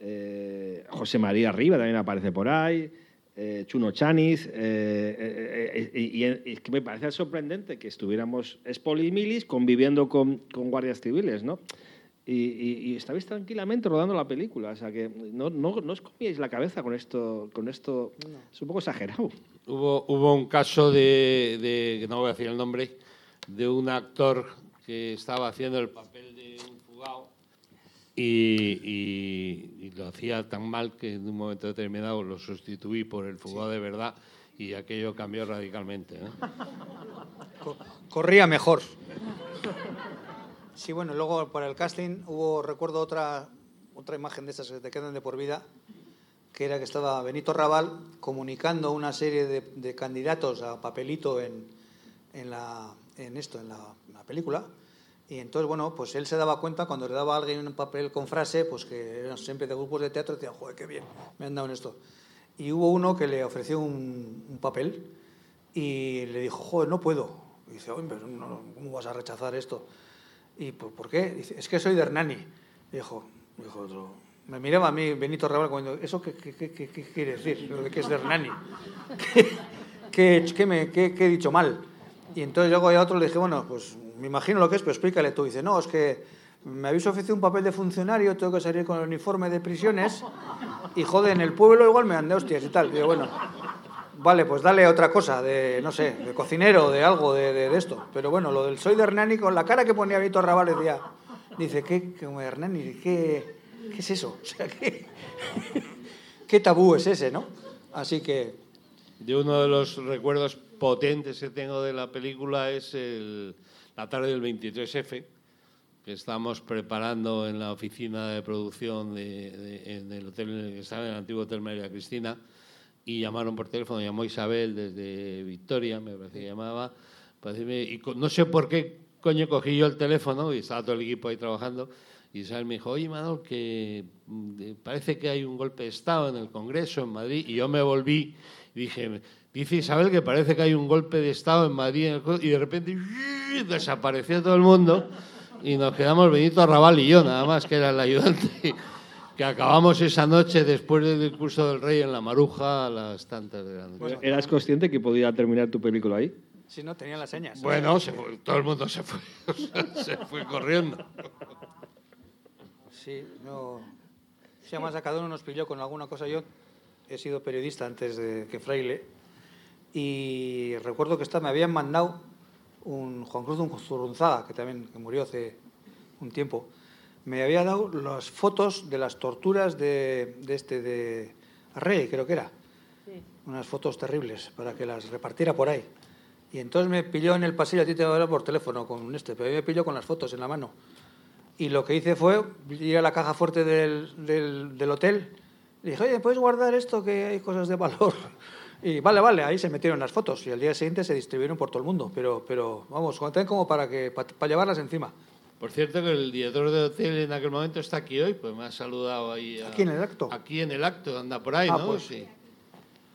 Eh, José María Riva también aparece por ahí. eh, Chuno Chanis. eh, eh, eh, y, es que me parece sorprendente que estuviéramos Spolimilis conviviendo con, con guardias civiles, ¿no? Y, y, y estabais tranquilamente rodando la película, o sea que no, no, no os comíais la cabeza con esto, con esto es un poco exagerado. Hubo, hubo un caso de, de, no voy a decir el nombre, de un actor que estaba haciendo el papel de un fugado y, y- y lo hacía tan mal que en un momento determinado lo sustituí por el fugado de verdad y aquello cambió radicalmente. ¿no? Co- corría mejor. Sí, bueno, luego para el casting hubo, recuerdo otra, otra imagen de esas que te quedan de por vida, que era que estaba Benito Raval comunicando una serie de, candidatos a papelito en, en, la, en esto, en la, la película. Y entonces, bueno, pues él se daba cuenta cuando le daba a alguien un papel con frase, pues que eran siempre de grupos de teatro, decían, joder, qué bien, me han dado en esto. Y hubo uno que le ofreció un, un papel y le dijo, joder, no puedo. Y dice, "Oye, pero no, ¿cómo vas a rechazar esto? ¿Y por, qué? Dice, es que soy de Hernani. Dijo, dijo otro, me miraba a mí Benito Raval cuando, ¿eso qué, qué, qué- qué- quiere decir? Lo de que es de Hernani. [laughs] ¿Qué, qué, me, qué- qué he dicho mal? Y entonces luego a otro le dije, bueno, pues me imagino lo que es, pero explícale tú. Dice, no, es que me habéis ofrecido un papel de funcionario, tengo que salir con el uniforme de prisiones y joder, en el pueblo igual me dan de hostias y tal. Digo, bueno, vale, pues dale otra cosa, de, no sé, de cocinero, de algo, de, de- esto. Pero bueno, lo del soy de Hernani, con la cara que ponía Benito Raval, decía, dice, ¿qué, qué Hernani? ¿Qué, qué es eso? [laughs] ¿qué, qué tabú es ese, no? Así que, Yo uno de los recuerdos potentes que tengo de la película es el- la tarde del 23F, que estamos preparando en la oficina de producción de- en el hotel en el que estaba, en el antiguo Hotel María Cristina, y llamaron por teléfono, llamó Isabel desde Victoria, me parece que llamaba, para decirme, y no sé por qué coño cogí yo el teléfono, y estaba todo el equipo ahí trabajando, y Isabel me dijo, oye Manol, que mm, parece que hay un golpe de Estado en el Congreso en Madrid, y yo me volví y dije, dice Isabel que parece que hay un golpe de Estado en Madrid, y de repente desapareció todo el mundo, y nos quedamos Benito Arrabal y yo, nada más, que era el ayudante. Que acabamos esa noche después del discurso del rey en la Maruja a las tantas de la noche. ¿Eras consciente que podía terminar tu película ahí? Si no, tenían las señas. Bueno, se fue- todo el mundo se fue, [laughs] se fue corriendo. Sí, no. Si además a cada uno nos pilló con alguna cosa. Yo he sido periodista antes de que Fraile y recuerdo que esta, me habían mandado un Juan Cruz Zurunzaga, que también que murió hace un tiempo. Me había dado las fotos de las torturas de, de este, de Rey, creo que era. Unas fotos terribles para que las repartiera por ahí. Y entonces me pilló en el pasillo, a ti te voy a hablar por teléfono con este, pero a mí me pilló con las fotos en la mano. Y lo que hice fue ir a la caja fuerte del, del, del hotel. Le dije, oye, ¿puedes guardar esto que hay cosas de valor? [laughs] Y vale, vale, ahí se metieron las fotos y al día siguiente se distribuyeron por todo el mundo. Pero, pero vamos, también como para, que, para, para llevarlas encima. Por cierto, que el director del hotel en aquel momento está aquí hoy, pues me ha saludado ahí. a- ¿Aquí en el acto? Aquí en el acto, anda por ahí, Ah, ¿no? pues. Sí.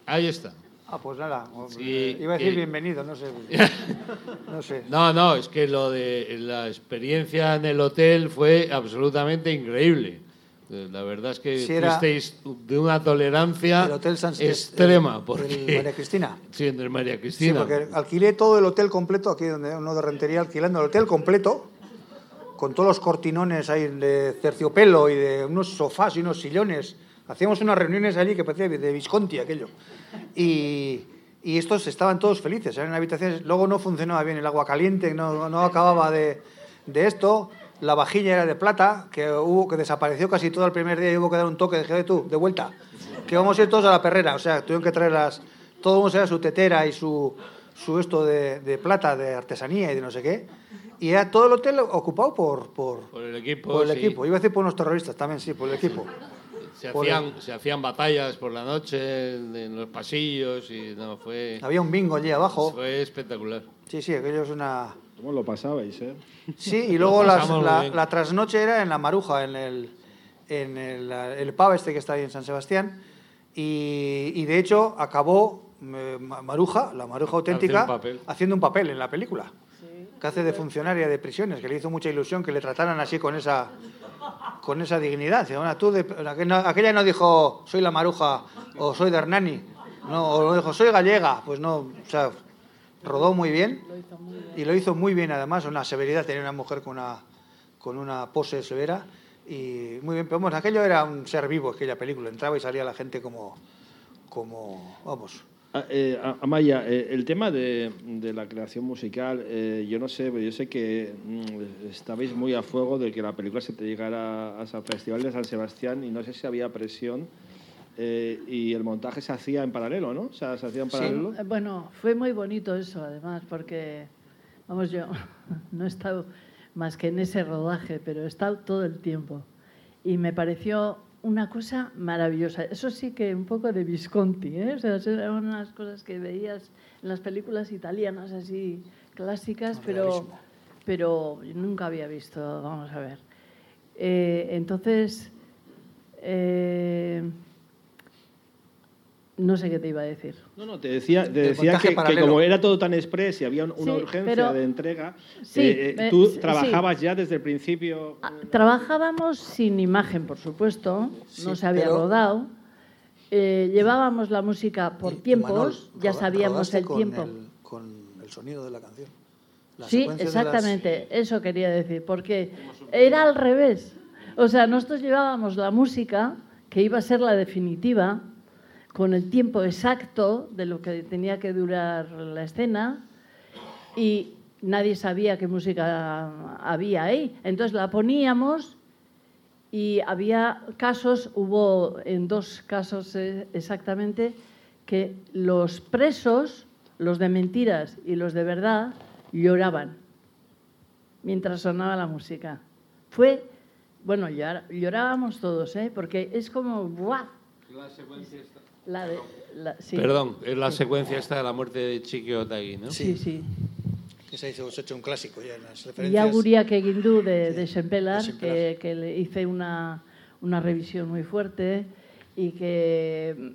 Ahí está. Ah, pues nada. Sí, iba a decir que- bienvenido, no sé. [laughs] No sé. No, no, es que lo de la experiencia en el hotel fue absolutamente increíble. Eh, La verdad es que Sí, era- fuisteis de una tolerancia El Hotel San extrema. el- porque... el María Cristina. [laughs] Sí, en el María Sí, Cristina. porque alquilé todo el hotel completo, aquí donde uno de rentería alquilando el hotel completo, con todos los cortinones ahí de terciopelo y de unos sofás y unos sillones. Hacíamos unas reuniones allí que parecía de Visconti aquello. Y, y estos estaban todos felices, eran habitaciones. Luego no funcionaba bien el agua caliente, no, no acababa de, de esto. La vajilla era de plata, que hubo que desapareció casi todo el primer día y hubo que dar un toque. Dije, "Oye, tú, de vuelta, que vamos a ir todos a la perrera. O sea, tuvieron que traer las. Todo el mundo su tetera y su, su esto de, de plata, de artesanía y de no sé qué. Y era todo el hotel ocupado por, por, Por el equipo. por el sí. equipo. Iba a decir por unos terroristas también, sí, por el equipo. Se hacían, se hacían batallas por la noche en, los pasillos y no, fue, Había un bingo allí abajo. fue espectacular. Sí, sí, aquello es una. ¿Cómo lo pasabais, eh? Sí, y [laughs] luego las- la, la trasnoche era en la Maruja, en el, en el, el pub este que está ahí en San Sebastián. Y, y de hecho acabó eh, Ma- Maruja, la Maruja auténtica, Haciendo un papel. haciendo un papel en la película. Que hace de funcionaria de prisiones, que le hizo mucha ilusión que le trataran así con esa, con esa dignidad. "Bueno, tú de- aquella aquella no dijo soy la Maruja o soy de Hernani, no, o dijo soy gallega, pues no, o sea, rodó muy bien. Y lo hizo muy bien, además, una severidad. Tenía una mujer con una, con una pose severa. Y muy bien, pero vamos, aquello era un ser vivo, aquella película. Entraba y salía la gente como. como vamos. Ah, eh, Amaya, eh, el tema de, de la creación musical, eh, yo no sé, pero yo sé que mm, estabais muy a fuego de que la película se te llegara a San Festival de San Sebastián y no sé si había presión eh, y el montaje se hacía en paralelo, ¿no? O sea, se hacía en paralelo. Eh, Bueno, fue muy bonito eso, además, porque, vamos, yo [laughs] no he estado más que en ese rodaje, pero he estado todo el tiempo. Y me pareció una cosa maravillosa. Eso sí que un poco de Visconti, ¿eh? O sea, eran unas cosas que veías en las películas italianas así clásicas, pero, pero yo nunca había visto, vamos a ver. Eh, entonces, eh, no sé qué te iba a decir. No, no, te decía, te decía que, como era todo tan express y había un- una Sí, urgencia pero- de entrega, Sí, eh, eh, eh, tú sí. trabajabas ya desde el principio. Ah, Trabajábamos sin imagen, por supuesto, no se había pero- rodado. Eh, llevábamos la música por tiempos, Manol, ya sabíamos el con tiempo. el- con el sonido de la canción. La Sí, las- exactamente, eso quería decir, porque era al revés. O sea, nosotros llevábamos la música, que iba a ser la definitiva, con el tiempo exacto de lo que tenía que durar la escena, y nadie sabía qué música había ahí. Entonces la poníamos y había casos, hubo en dos casos eh, exactamente, que los presos, los de mentiras y los de verdad, lloraban mientras sonaba la música. Fue, bueno, llor- llorábamos todos, ¿eh? porque es como, ¡buah! La de, la- sí. Perdón, es la secuencia esta de la muerte de Chiqui Otagui, ¿no? Sí, sí. Que se hizo, se ha hecho un clásico ya en las referencias. a Guria Keguindú de, de Sempelar, de Sempelar. que, que le hice una, una revisión muy fuerte y que,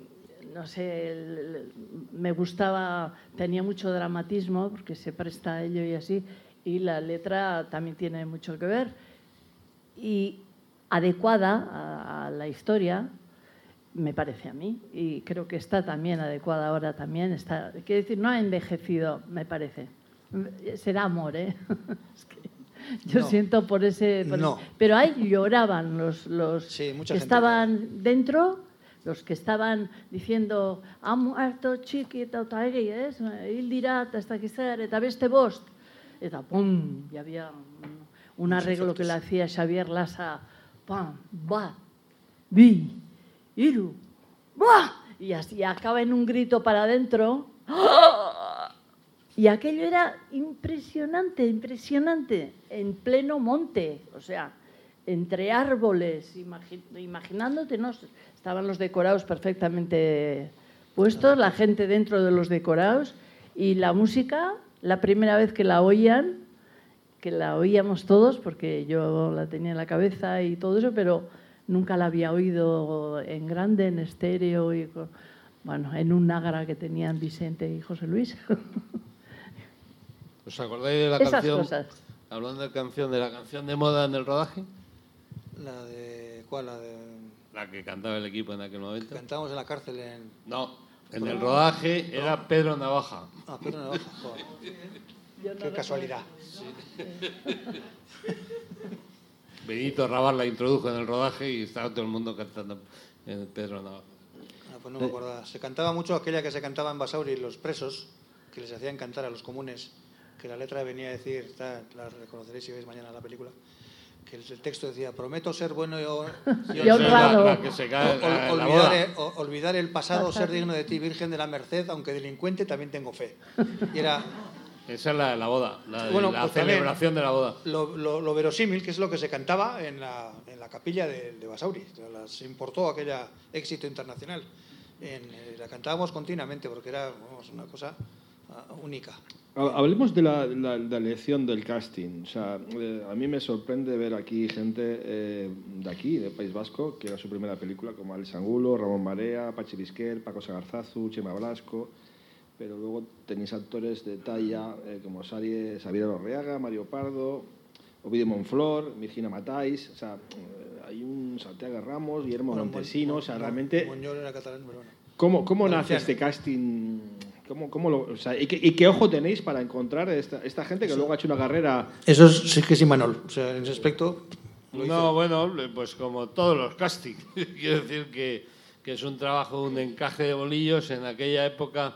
no sé, el- el- me gustaba, tenía mucho dramatismo, porque se presta a ello y así, y la letra también tiene mucho que ver. Y adecuada a, la historia, me parece a mí, y creo que está también adecuada ahora también. Está, quiero decir, no ha envejecido, me parece. Será amor, ¿eh? [laughs] yo siento por ese... Pero ahí lloraban los, los que estaban dentro, los que estaban diciendo ha muerto chiquito otra vez, él dirá hasta que eta beste bost. Eta pum, y había un arreglo que le hacía Xavier Lassa, pam, va, vi, iru, va, y así acaba en un grito para adentro. Y aquello era impresionante, impresionante, en pleno monte, o sea, entre árboles, imaginándote, ¿no? estaban los decorados perfectamente puestos, la gente dentro de los decorados y la música, la primera vez que la oían, que la oíamos todos, porque yo la tenía en la cabeza y todo eso, pero nunca la había oído en grande, en estéreo, y, bueno, en un nágara que tenían Vicente y José Luis. [laughs] ¿Os acordáis de la canción? Hablando de canción, de la canción de moda en el rodaje. La de. ¿Cuál? La de. La que cantaba el equipo en aquel momento. Cantábamos en la cárcel en. No, en el rodaje era Pedro Navaja. Ah, Pedro Navaja. Qué casualidad. [laughs] Benito Rabar la introdujo en el rodaje y estaba todo el mundo cantando en Pedro Navaja. Ah, pues no me acordaba. Se cantaba mucho aquella que se cantaba en Basauri, los presos, que les hacían cantar a los comunes que la letra venía a decir, la reconoceréis si veis mañana la película, que el texto decía, prometo ser bueno y, [laughs] honrado. olvidar, el pasado, ser digno de ti, Virgen de la Merced, aunque delincuente también tengo fe. Y era... Esa es la, la boda, la, la pues celebración de la boda. Lo, verosímil, que es lo que se cantaba en la, en la capilla de, de Basauri. Se importó aquella éxito internacional. Eh, la cantábamos continuamente porque era una cosa ah, única. Hablemos de la, elección del casting. O sea, eh, a mí me sorprende ver aquí gente eh, de aquí, del País Vasco, que era su primera película, como Alex Angulo, Ramón Marea, Pachi Vizquer, Paco Sagarzazu, Chema Blasco. Pero luego tenéis actores de talla eh, como Xavier Orreaga, Mario Pardo, Ovidio Monflor, Virginia Matáis. O sea, hay un Santiago Ramos, Guillermo Montesino. O sea, realmente. ¿Cómo, cómo nace este casting? ¿Cómo, cómo lo, o sea, ¿y, qué, ojo tenéis para encontrar esta, esta gente que luego ha hecho una carrera? Eso sí que sí, Manol. O sea, en ese aspecto. No, bueno, pues como todos los castings. [laughs] Quiero decir que, que, es un trabajo, un encaje de bolillos. En aquella época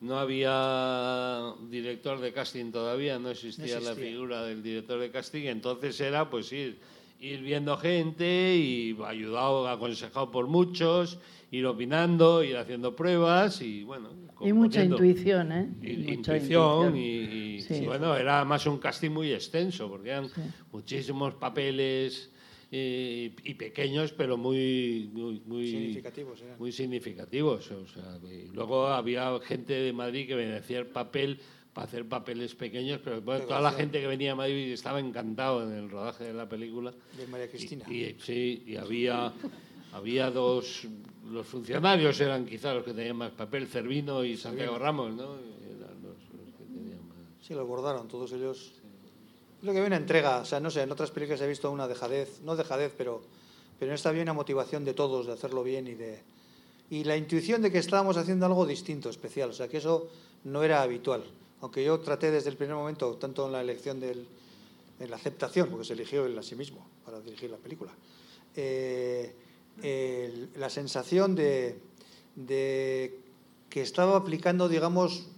no había director de casting todavía, no existía, la figura del director de casting. Entonces era pues ir, ir viendo gente y ayudado, aconsejado por muchos ir opinando, ir haciendo pruebas y bueno. Y mucha intuición, ¿eh? Y, intuición, y, bueno, era más un casting muy extenso porque eran muchísimos papeles y, pequeños, pero muy, muy, significativos. Muy significativos. O sea, luego había gente de Madrid que venía a hacer papel para hacer papeles pequeños, pero toda la gente que venía a Madrid estaba encantado en el rodaje de la película. De María Cristina. Y, sí, y había, había dos los funcionarios eran quizás los que tenían más papel, Cervino y Santiago Ramos, ¿no? Eran los, que tenían más. Sí, los bordaron todos ellos. Lo que viene entrega, o sea, no sé, en otras películas he visto una dejadez, no dejadez, pero, pero en esta había una motivación de todos de hacerlo bien y de y la intuición de que estábamos haciendo algo distinto, especial, o sea, que eso no era habitual. Aunque yo traté desde el primer momento, tanto en la elección del, en la aceptación, porque se eligió él a sí mismo para dirigir la película. Eh, la sensación de, que estaba aplicando, digamos,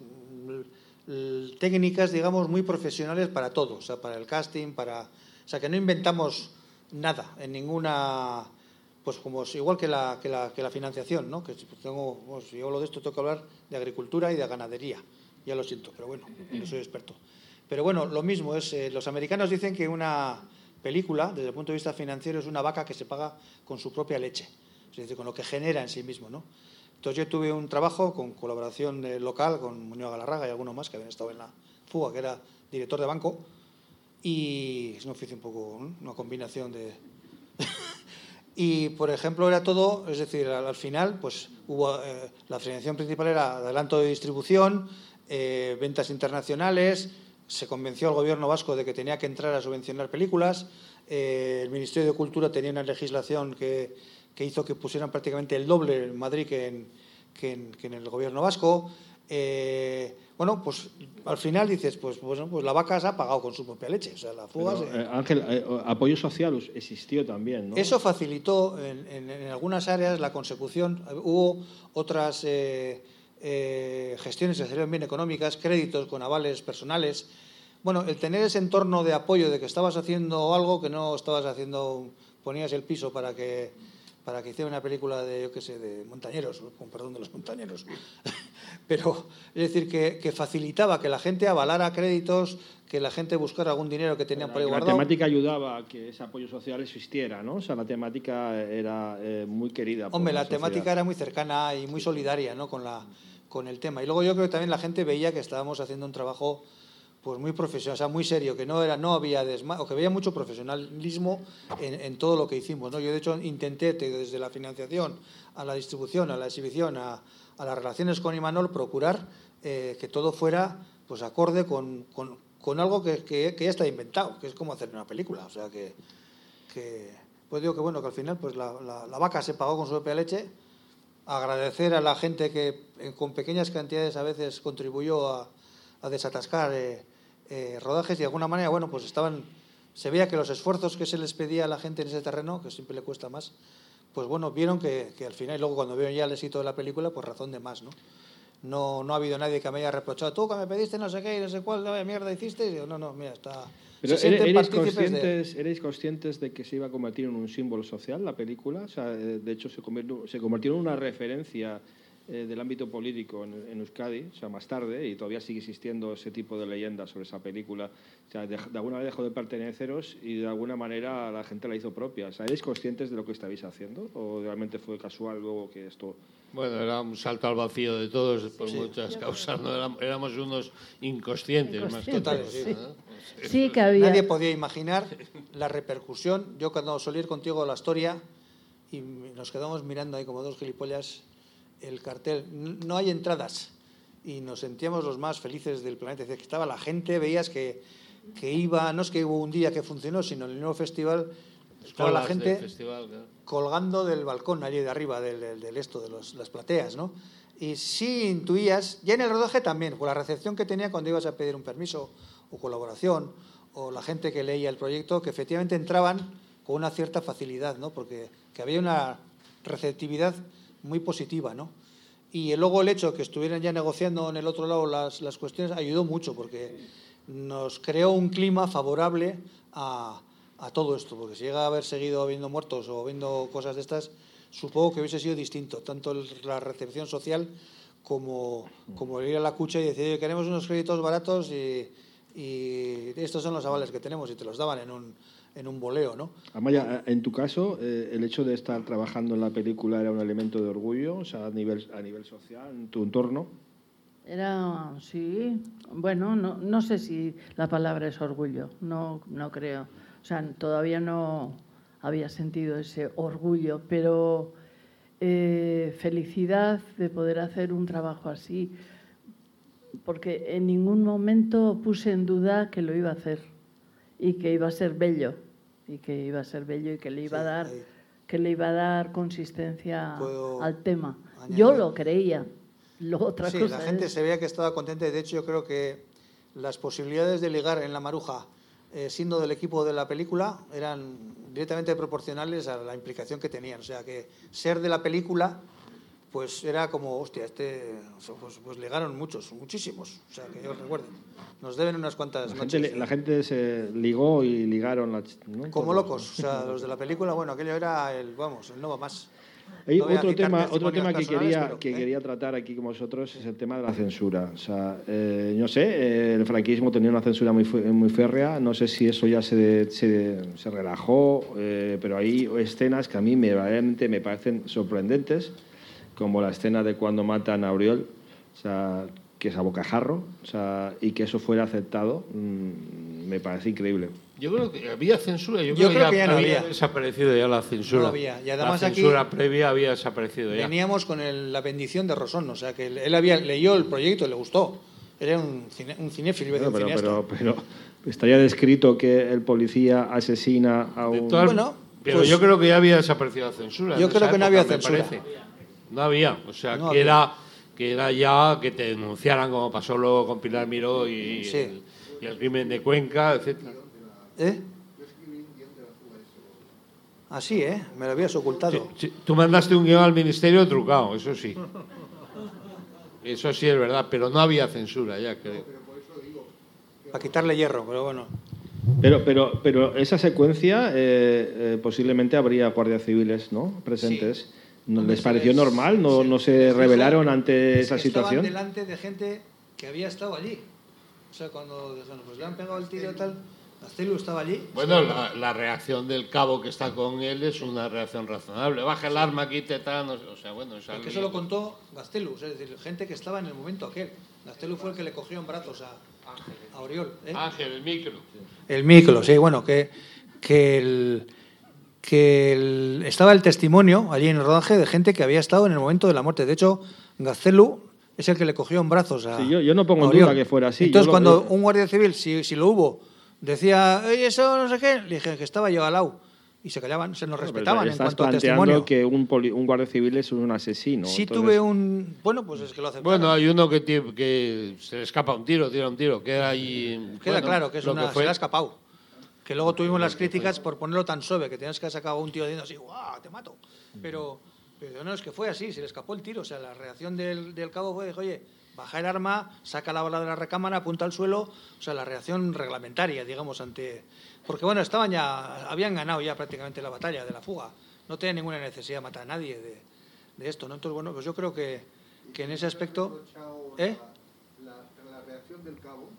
técnicas, digamos, muy profesionales para todo, o sea, para el casting, para... O sea, que no inventamos nada en ninguna... Pues como igual que la, que la, que la financiación, ¿no? Que tengo, pues, si hablo de esto tengo que hablar de agricultura y de ganadería. Ya lo siento, pero bueno, no soy experto. Pero bueno, lo mismo es, eh, los americanos dicen que una película, desde el punto de vista financiero, es una vaca que se paga con su propia leche, es decir, con lo que genera en sí mismo. ¿no? Entonces yo tuve un trabajo con colaboración local con Muñoz Galarraga y algunos más que habían estado en la fuga, que era director de banco, y es un oficio un poco, una combinación de... [laughs] y, por ejemplo, era todo, es decir, al, final, pues hubo, eh, la financiación principal era adelanto de distribución, eh, ventas internacionales, se convenció al gobierno vasco de que tenía que entrar a subvencionar películas. Eh, el Ministerio de Cultura tenía una legislación que, que, hizo que pusieran prácticamente el doble en Madrid que en, que en, que en el gobierno vasco. Eh, bueno, pues al final dices, pues, bueno, pues la vaca se ha pagado con su propia leche. O sea, la fuga Pero, se- eh, Ángel, eh, apoyo social existió también, ¿no? Eso facilitó en, en- en algunas áreas la consecución. Hubo otras eh, eh, gestiones que salieron bien económicas, créditos con avales personales. Bueno, el tener ese entorno de apoyo de que estabas haciendo algo que no estabas haciendo, ponías el piso para que para que hiciera una película de, yo qué sé, de montañeros, con perdón de los montañeros. [laughs] Pero es decir, que, que facilitaba que la gente avalara créditos, que la gente buscara algún dinero que tenían por ahí la guardado. temática ayudaba a que ese apoyo social existiera, ¿no? O sea, la temática era eh, muy querida. Hombre, la temática era muy cercana y muy solidaria ¿no? con, la, con el tema. Y luego yo creo que también la gente veía que estábamos haciendo un trabajo pues muy profesional, o sea, muy serio, que no era, no había desma o que había mucho profesionalismo en, en todo lo que hicimos. ¿no? Yo de hecho intenté te- desde la financiación a la distribución, a la exhibición, a, a las relaciones con Imanol, procurar eh, que todo fuera pues acorde con, con- con algo que, que- que ya está inventado, que es como hacer una película. O sea que, que pues digo que bueno, que al final pues la, la- la vaca se pagó con su propia leche. Agradecer a la gente que con pequeñas cantidades a veces contribuyó a, a desatascar eh, eh, rodajes y de alguna manera, bueno, pues estaban, se veía que los esfuerzos que se les pedía a la gente en ese terreno, que siempre le cuesta más, pues bueno, vieron que, que al final, y luego cuando vieron ya el éxito de la película, pues razón de más, ¿no? No, no ha habido nadie que me haya reprochado, tú que me pediste no sé qué y no sé cuál, vaya mierda hiciste. Y digo, no, no, mira, está. Pero se sienten ¿erais partícipes de- conscientes, ¿erais conscientes de que se iba a convertir en un símbolo social la película? O sea, eh, de hecho, se convirtió, se convirtió en una referencia eh, del ámbito político en, en Euskadi, o sea, más tarde, y todavía sigue existiendo ese tipo de leyendas sobre esa película. O sea, de, de alguna manera dejó de perteneceros y de alguna manera la gente la hizo propia. O sea, ¿erais conscientes de lo que estabais haciendo? ¿O realmente fue casual luego que esto... Bueno, era un salto al vacío de todos por muchas causas. ¿no? Éramos, éramos unos inconscientes, más que Totales, sí. ¿no? Sí que había. Nadie podía imaginar la repercusión. Yo cuando solí ir contigo a la historia y nos quedamos mirando ahí como dos gilipollas el cartel, "N- no hay entradas. Y nos sentíamos los más felices del planeta. Decir, que estaba la gente, veías que, que iba, no es que hubo un día que funcionó, sino en el nuevo festival, estaba la Colas del gente festival, colgando del balcón allí de arriba, del, del- del esto, de los- las plateas, ¿no? Y sí intuías, ya en el rodaje también, por la recepción que tenía cuando ibas a pedir un permiso o colaboración, o la gente que leía el proyecto, que efectivamente entraban con una cierta facilidad, ¿no? Porque que había una receptividad muy positiva, ¿no? Y luego el hecho de que estuvieran ya negociando en el otro lado las, las cuestiones ayudó mucho, porque nos creó un clima favorable a, a todo esto, porque si llega a haber seguido habiendo muertos o habiendo cosas de estas, supongo que hubiese sido distinto, tanto la recepción social como, como el ir a la cucha y decir, "Oye, queremos unos créditos baratos y, y estos son los avales que tenemos y te los daban en un, en un boleo, ¿no? Amaya, en tu caso, eh, el hecho de estar trabajando en la película era un elemento de orgullo, o sea, a nivel, a nivel social, en tu entorno. Era, sí, bueno, no, no sé si la palabra es orgullo, no, no creo. O sea, todavía no había sentido ese orgullo, pero eh, felicidad de poder hacer un trabajo así, porque en ningún momento puse en duda que lo iba a hacer y que iba a ser bello, y que iba a ser bello y que le iba a dar, ahí. que le iba a dar consistencia al tema. añadir- Yo lo creía. Lo otra Sí, cosa la gente es- se veía que estaba contenta y de hecho yo creo que las posibilidades de ligar en la maruja eh, siendo del equipo de la película eran directamente proporcionales a la implicación que tenían. O sea que ser de la película pues era como, hostia, este, pues, pues ligaron muchos, muchísimos. O sea que yo recuerdo. Nos deben unas cuantas La noches. gente, la gente se ligó y ligaron. La, ¿no? Como locos. O sea, los de la película, bueno, aquello era el, vamos, el no más. Hay No otro tema, otro tema que quería, pero, que ¿eh? quería tratar aquí con vosotros es el tema de la censura. O sea, eh, no sé, eh, el franquismo tenía una censura muy, muy férrea. No sé si eso ya se, se, se relajó, eh, pero hay escenas que a mí me, realmente me parecen sorprendentes, como la escena de cuando matan a Auriol, o sea, que es a bocajarro, o sea, y que eso fuera aceptado, mm, me parece increíble. Yo creo que había censura, yo, Yo creo, creo que ya no había, había. desaparecido ya la censura. No había, y además la aquí- censura previa había desaparecido ya. Veníamos con el- la bendición de Rosón, o sea que él, él había leyó el proyecto, le gustó. Era un, cine, un cinéfilo, decir pero, pero, pero estaría descrito que el policía asesina a un... todas- Bueno, pero pues- yo creo que ya había desaparecido la censura. Yo creo que no había censura. No había, o sea, No que, había. Era, que era ya que te denunciaran como pasó luego con Pilar Miró y, Sí. el, y el crimen de Cuenca, etcétera. ¿Eh? Así, ¿eh? Me lo habías ocultado. Sí, sí, Tú mandaste un guion al ministerio trucado, eso sí. Eso sí es verdad, pero no había censura ya, creo. Para quitarle hierro, pero bueno. Pero, pero, pero esa secuencia eh, eh, posiblemente habría guardias civiles ¿no? presentes. ¿No ¿Les pareció normal? ¿No, se- no se rebelaron ante es esa que estaban situación? delante de gente que había estado allí. O sea, cuando dijeron, pues le han pegado el tiro y tal, Gastelu estaba allí. Bueno, la, la reacción del cabo que está con él es una reacción razonable. Baja el arma, quite tal, no sé, o sea, bueno, es Porque eso lo contó Gastelu, es decir, gente que estaba en el momento aquel. Gastelu fue el que le cogió en brazos a, a Oriol. ¿eh? Ángel, el micro. El micro, sí, bueno, que, que, el, que el- estaba el testimonio allí en el rodaje de gente que había estado en el momento de la muerte. De hecho, Gazelu es el que le cogió en brazos a. Sí, yo- yo no pongo en duda que fuera así, Entonces, lo- cuando un guardia civil, si, si lo hubo, decía, oye, eso no sé qué, le dije que estaba yo al lado. Y se callaban, se nos Pero respetaban en cuanto a testimonio. que un, poli- un guardia civil es un asesino. sí entonces- tuve un. Bueno, pues es que lo aceptaron. Bueno, hay uno que, que se le escapa un tiro, tira un tiro, queda ahí. Queda bueno, claro que es lo una, fue. se le ha escapado. Que luego tuvimos las críticas por ponerlo tan suave, que tenías que haber sacado a un tío diciendo así, ¡guau, te mato! Pero, pero no, es que fue así, se le escapó el tiro. O sea, la reacción del, del cabo fue, oye, baja el arma, saca la bala de la recámara, apunta al suelo. O sea, la reacción reglamentaria, digamos, ante... Porque, bueno, estaban ya, habían ganado ya prácticamente la batalla de la fuga. No tenían ninguna necesidad de matar a nadie de, de esto, ¿no? Entonces, bueno, pues yo creo que, que en ese aspecto... ¿Eh? La, la reacción del cabo,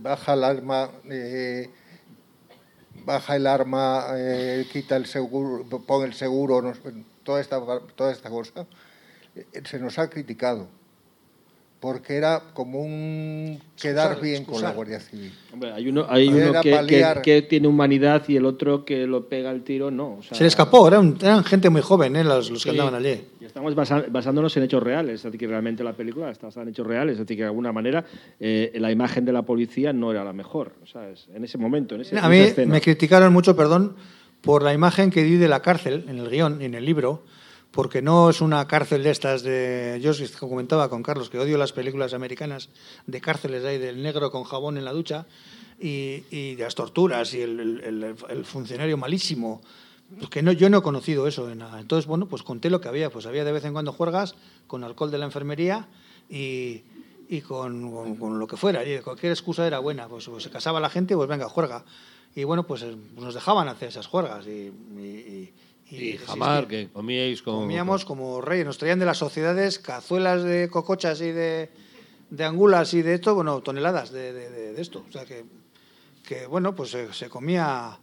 baja el arma, eh, baja el arma, eh, quita el seguro, pon el seguro, toda esta, toda esta cosa, eh, se nos ha criticado. Porque era como un quedar Excusar, bien con la. Guardia Civil. Hombre, hay uno, hay Era uno que, que- paliar. que tiene humanidad y el otro que lo pega el tiro, no. o sea, Se le escapó, eran, eran gente muy joven, ¿eh? los, los que andaban allí. Y estamos basa- basándonos en hechos reales, es decir, que realmente la película está basada en hechos reales, es decir, que de alguna manera eh, la imagen de la policía no era la mejor, ¿sabes? En ese momento, en, ese, A mí escena. me criticaron mucho, perdón, por la imagen que di de la cárcel en el guion y en el libro, porque no es una cárcel de estas de... Yo comentaba con Carlos que odio las películas americanas de cárceles ahí del negro con jabón en la ducha y, y de las torturas y el, el- el- funcionario malísimo. Porque no, yo no he conocido eso de nada. Entonces, bueno, pues conté lo que había. Pues había de vez en cuando juergas con alcohol de la enfermería y, y con, con- con lo que fuera. Y cualquier excusa era buena. Pues, pues se casaba la gente, pues venga, juerga. Y bueno, pues eh, nos dejaban hacer esas juergas. Y, y, y- Y resistir. que comíais con. Comíamos como reyes. Nos traían de las sociedades cazuelas de cocochas y de, de angulas y de esto, bueno, toneladas de, de- de- de esto. O sea que, que bueno, pues se, se comía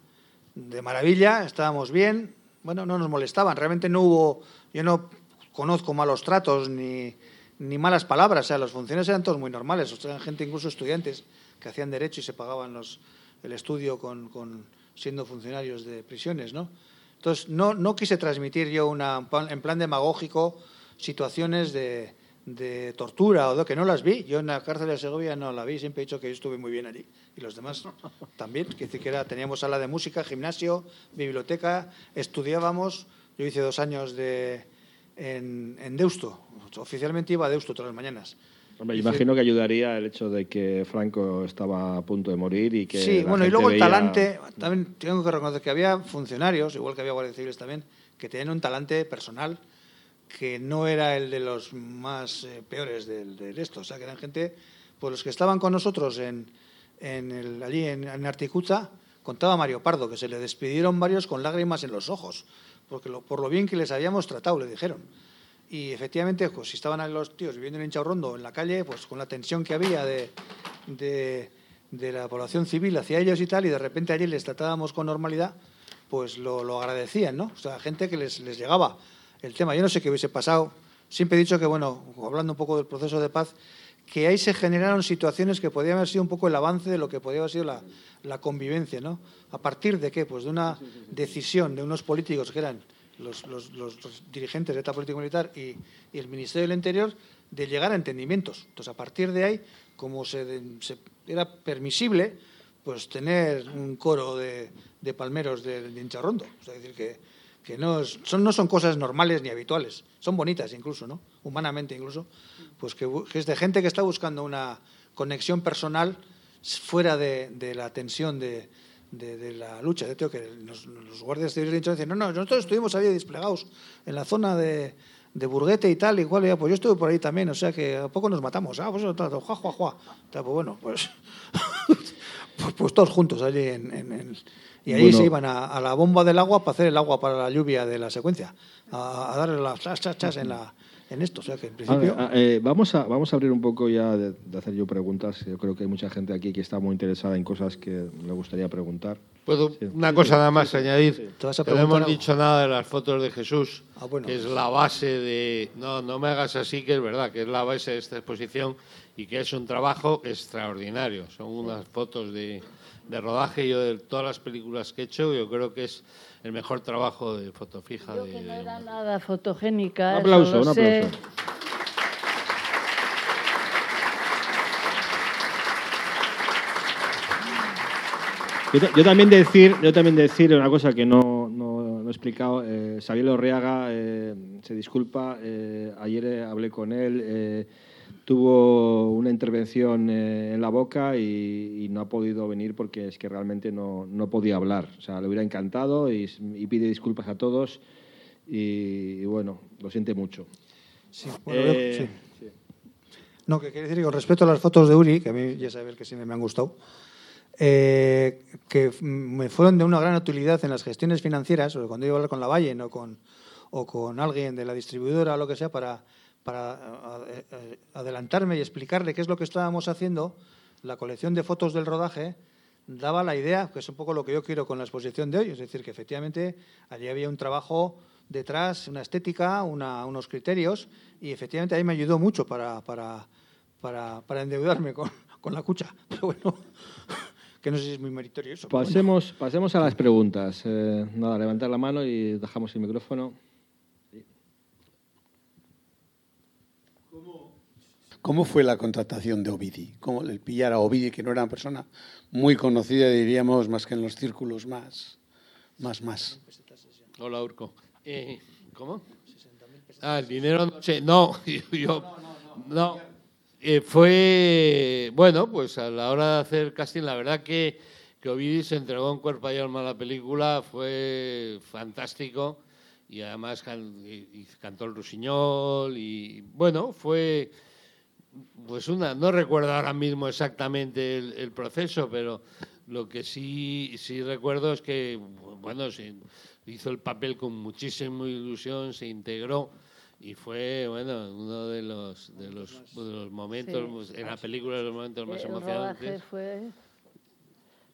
de maravilla, estábamos bien, bueno, no nos molestaban. Realmente no hubo, yo no conozco malos tratos ni, ni malas palabras. O sea, los funcionarios eran todos muy normales. O sea, eran gente, incluso estudiantes, que hacían derecho y se pagaban los, el estudio con, con- siendo funcionarios de prisiones, ¿no? Entonces, no, no quise transmitir yo una, en plan demagógico situaciones de, de tortura o de que no las vi. Yo en la cárcel de Segovia no la vi, siempre he dicho que yo estuve muy bien allí. Y los demás [laughs] también. Que decir que era, teníamos sala de música, gimnasio, biblioteca, estudiábamos. Yo hice dos años de, en, en Deusto. Oficialmente iba a Deusto todas las mañanas. Hombre, imagino que ayudaría el hecho de que Franco estaba a punto de morir y que. Sí, bueno, y luego el veía- talante, también tengo que reconocer que había funcionarios, igual que había guardias civiles también, que tenían un talante personal que no era el de los más eh, peores del, del esto. O sea, que eran gente, pues los que estaban con nosotros en, en el, allí en, en Articuza, contaba Mario Pardo, que se le despidieron varios con lágrimas en los ojos, porque lo- por lo bien que les habíamos tratado, le dijeron. Y efectivamente, pues si estaban los tíos viviendo en Inchaurrondo, en la calle, pues con la tensión que había de, de, de la población civil hacia ellos y tal, y de repente allí les tratábamos con normalidad, pues lo, lo agradecían, ¿no? O sea, gente que les, les llegaba el tema. Yo no sé qué hubiese pasado. Siempre he dicho que, bueno, hablando un poco del proceso de paz, que ahí se generaron situaciones que podían haber sido un poco el avance de lo que podía haber sido la, la convivencia, ¿no? ¿A partir de qué? Pues de una decisión de unos políticos que eran los, los- los- dirigentes de esta política militar y, y el Ministerio del Interior, de llegar a entendimientos. Entonces, a partir de ahí, como se, era permisible, pues tener un coro de, palmeros de, de hincharrondo. es decir, que, que no, son, no son cosas normales ni habituales, son bonitas incluso, ¿no? humanamente incluso, pues que, es de gente que está buscando una conexión personal fuera de, la tensión de, la lucha. De que los, guardias civiles dicen, no, no, nosotros estuvimos ahí desplegados en la zona de, Burguete y tal, igual, ya, pues yo estuve por ahí también, o sea que a poco nos matamos, ah, pues, jua, jua, jua. Pues bueno, pues, [laughs] pues, pues, todos juntos allí en y ahí se iban a, la bomba del agua para hacer el agua para la lluvia de la secuencia, a, darle las chas, chas, chas en, la, en esto. O sea que en principio. Eh, vamos, a, vamos a abrir un poco ya de, hacer yo preguntas. Yo creo que hay mucha gente aquí que está muy interesada en cosas que me gustaría preguntar. ¿Puedo una cosa nada más añadir? no hemos dicho nada de las fotos de Jesús, ah, que es la base de. No, no me hagas así, que es verdad, que es la base de esta exposición y que es un trabajo extraordinario. Son unas fotos de de rodaje, yo de todas las películas que he hecho, yo creo que es el mejor trabajo de foto fija. Yo que no era nada fotogénica. Un aplauso, un aplauso. Yo, también decir, yo también decir una cosa que no, no, he explicado. Eh, Xavier Orreaga eh, se disculpa. Eh, ayer hablé con él tuvo una intervención eh, en la boca y, no ha podido venir porque es que realmente no, no podía hablar. O sea, le hubiera encantado y, pide disculpas a todos y, bueno, lo siente mucho. Sí, bueno, eh, sí. No, que quiere decir que con respecto a las fotos de Uri, que a mí ya sabes que sí me han gustado, eh, que me fueron de una gran utilidad en las gestiones financieras, o cuando iba a hablar con la Valle o con, o con alguien de la distribuidora o lo que sea, para para eh, eh, adelantarme y explicarle qué es lo que estábamos haciendo, la colección de fotos del rodaje daba la idea, que es un poco lo que yo quiero con la exposición de hoy, es decir, que efectivamente allí había un trabajo detrás, una estética, unos criterios, y efectivamente ahí me ayudó mucho para, para, para, endeudarme con, con, la cucha. [laughs] Pero bueno, que no sé si es muy meritorio eso. Pasemos, pasemos a las preguntas. Eh, nada, levantar la mano y dejamos el micrófono. ¿Cómo fue la contratación de Ovidi? ¿Cómo el pillar a Ovidi, que no era una persona muy conocida, diríamos, más que en los círculos más, más, más? Hola, Urco. Eh, ¿Cómo? Ah, el dinero no sé. No, [laughs] yo, no. Eh, fue, bueno, pues a la hora de hacer casting, la verdad que, que Ovidi se entregó en cuerpo y alma a la película, fue fantástico y además cantó el Rusiñol y bueno, fue pues una, no recuerdo ahora mismo exactamente el, proceso, pero lo que sí, sí recuerdo es que, bueno, se hizo el papel con muchísima ilusión, se integró y fue, bueno, uno de los, de los, de los momentos, en la película, de los momentos más emocionantes. fue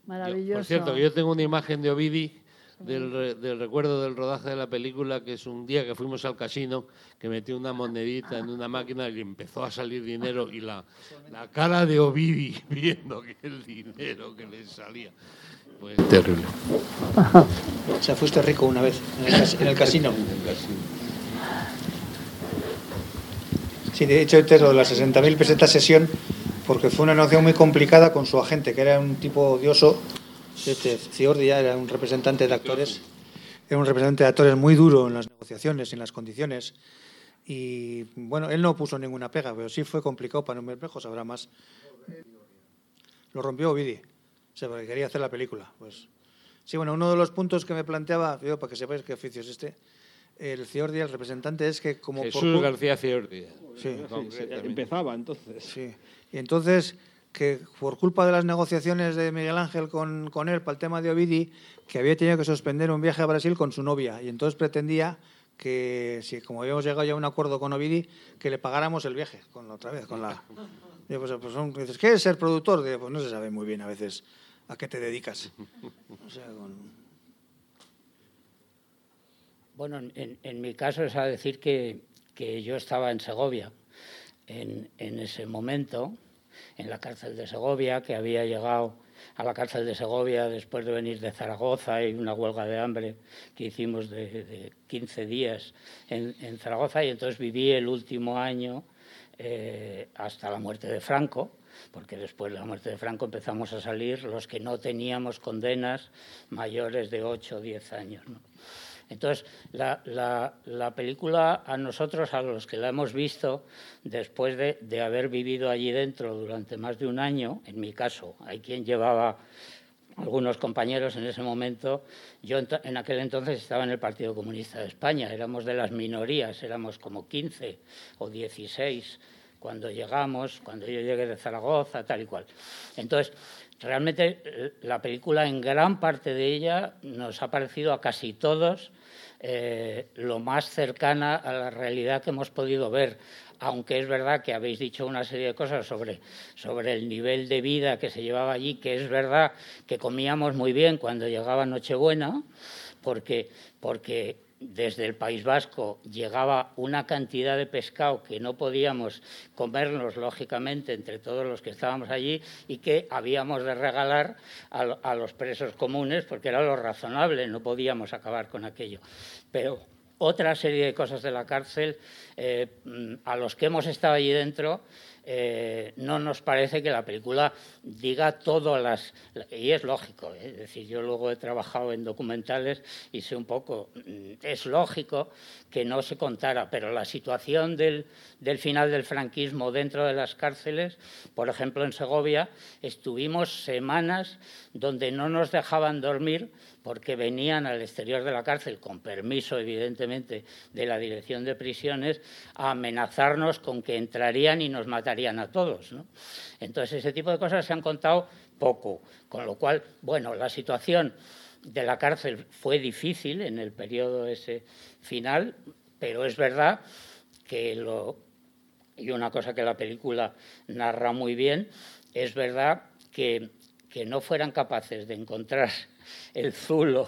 maravilloso. por cierto, yo tengo una imagen de Ovidi del, recuerdo del rodaje de la película, que es un día que fuimos al casino, que metió una monedita en una máquina y empezó a salir dinero y la, la cara de Ovidi [laughs] viendo que el dinero que le salía. Terrible. O sea, fuiste rico una vez en el, en el casino. Sí, de hecho, este lo de las 60.000 pesetas sesión, porque fue una negociación muy complicada con su agente, que era un tipo odioso este Ciordi era un representante de actores, era un representante de actores muy duro en las negociaciones, en las condiciones. Y bueno, él no puso ninguna pega, pero sí fue complicado para un Bermejo, sabrá más. Lo rompió Ovidi, o sea, porque quería hacer la película. Pues sí, bueno, uno de los puntos que me planteaba, yo, para que sepáis qué oficio es este, el Ciordi, el representante, es que como... Jesús García Ciordi. Sí, sí, empezaba entonces. Sí, y entonces que por culpa de las negociaciones de Miguel Ángel con, con él para el tema de Ovidi, que había tenido que suspender un viaje a Brasil con su novia y entonces pretendía que, si como habíamos llegado ya a un acuerdo con Ovidi, que le pagáramos el viaje con la otra vez, con la... [laughs] pues, pues son, dices, ¿qué es ser productor? pues no se sabe muy bien a veces a qué te dedicas. Bueno, en, en, mi caso es a decir que, que yo estaba en Segovia en, en ese momento en la cárcel de Segovia, que había llegado a la cárcel de Segovia después de venir de Zaragoza y una huelga de hambre que hicimos de, 15 días en, Zaragoza y entonces viví el último año eh, hasta la muerte de Franco, porque después de la muerte de Franco empezamos a salir los que no teníamos condenas mayores de 8 o 10 años. Entonces, la, película a nosotros, a los que la hemos visto, después de, haber vivido allí dentro durante más de un año, en mi caso, hay quien llevaba algunos compañeros en ese momento, yo en aquel entonces estaba en el Partido Comunista de España, éramos de las minorías, éramos como 15 o 16 cuando llegamos, cuando yo llegué de Zaragoza, tal y cual. Entonces, realmente eh, la película en gran parte de ella nos ha parecido a casi todos eh, lo más cercana a la realidad que hemos podido ver, aunque es verdad que habéis dicho una serie de cosas sobre, sobre el nivel de vida que se llevaba allí, que es verdad que comíamos muy bien cuando llegaba Nochebuena, porque, porque desde el País Vasco llegaba una cantidad de pescado que no podíamos comernos, lógicamente, entre todos los que estábamos allí y que habíamos de regalar a, los presos comunes porque era lo razonable, no podíamos acabar con aquello. Pero otra serie de cosas de la cárcel, eh, a los que hemos estado allí dentro, eh, no nos parece que la película diga todas las... Y es lógico, ¿eh? es decir, yo luego he trabajado en documentales y sé un poco, mm, es lógico que no se contara, pero la situación del, del final del franquismo dentro de las cárceles, por ejemplo en Segovia, estuvimos semanas donde no nos dejaban dormir porque venían al exterior de la cárcel, con permiso evidentemente de la Dirección de Prisiones, a amenazarnos con que entrarían y nos matarían a todos. Entonces, ese tipo de cosas se han contado poco, con lo cual, bueno, la situación de la cárcel fue difícil en el periodo ese final, pero es verdad que lo y una cosa que la película narra muy bien, es verdad que, que no fueran capaces de encontrar el zulo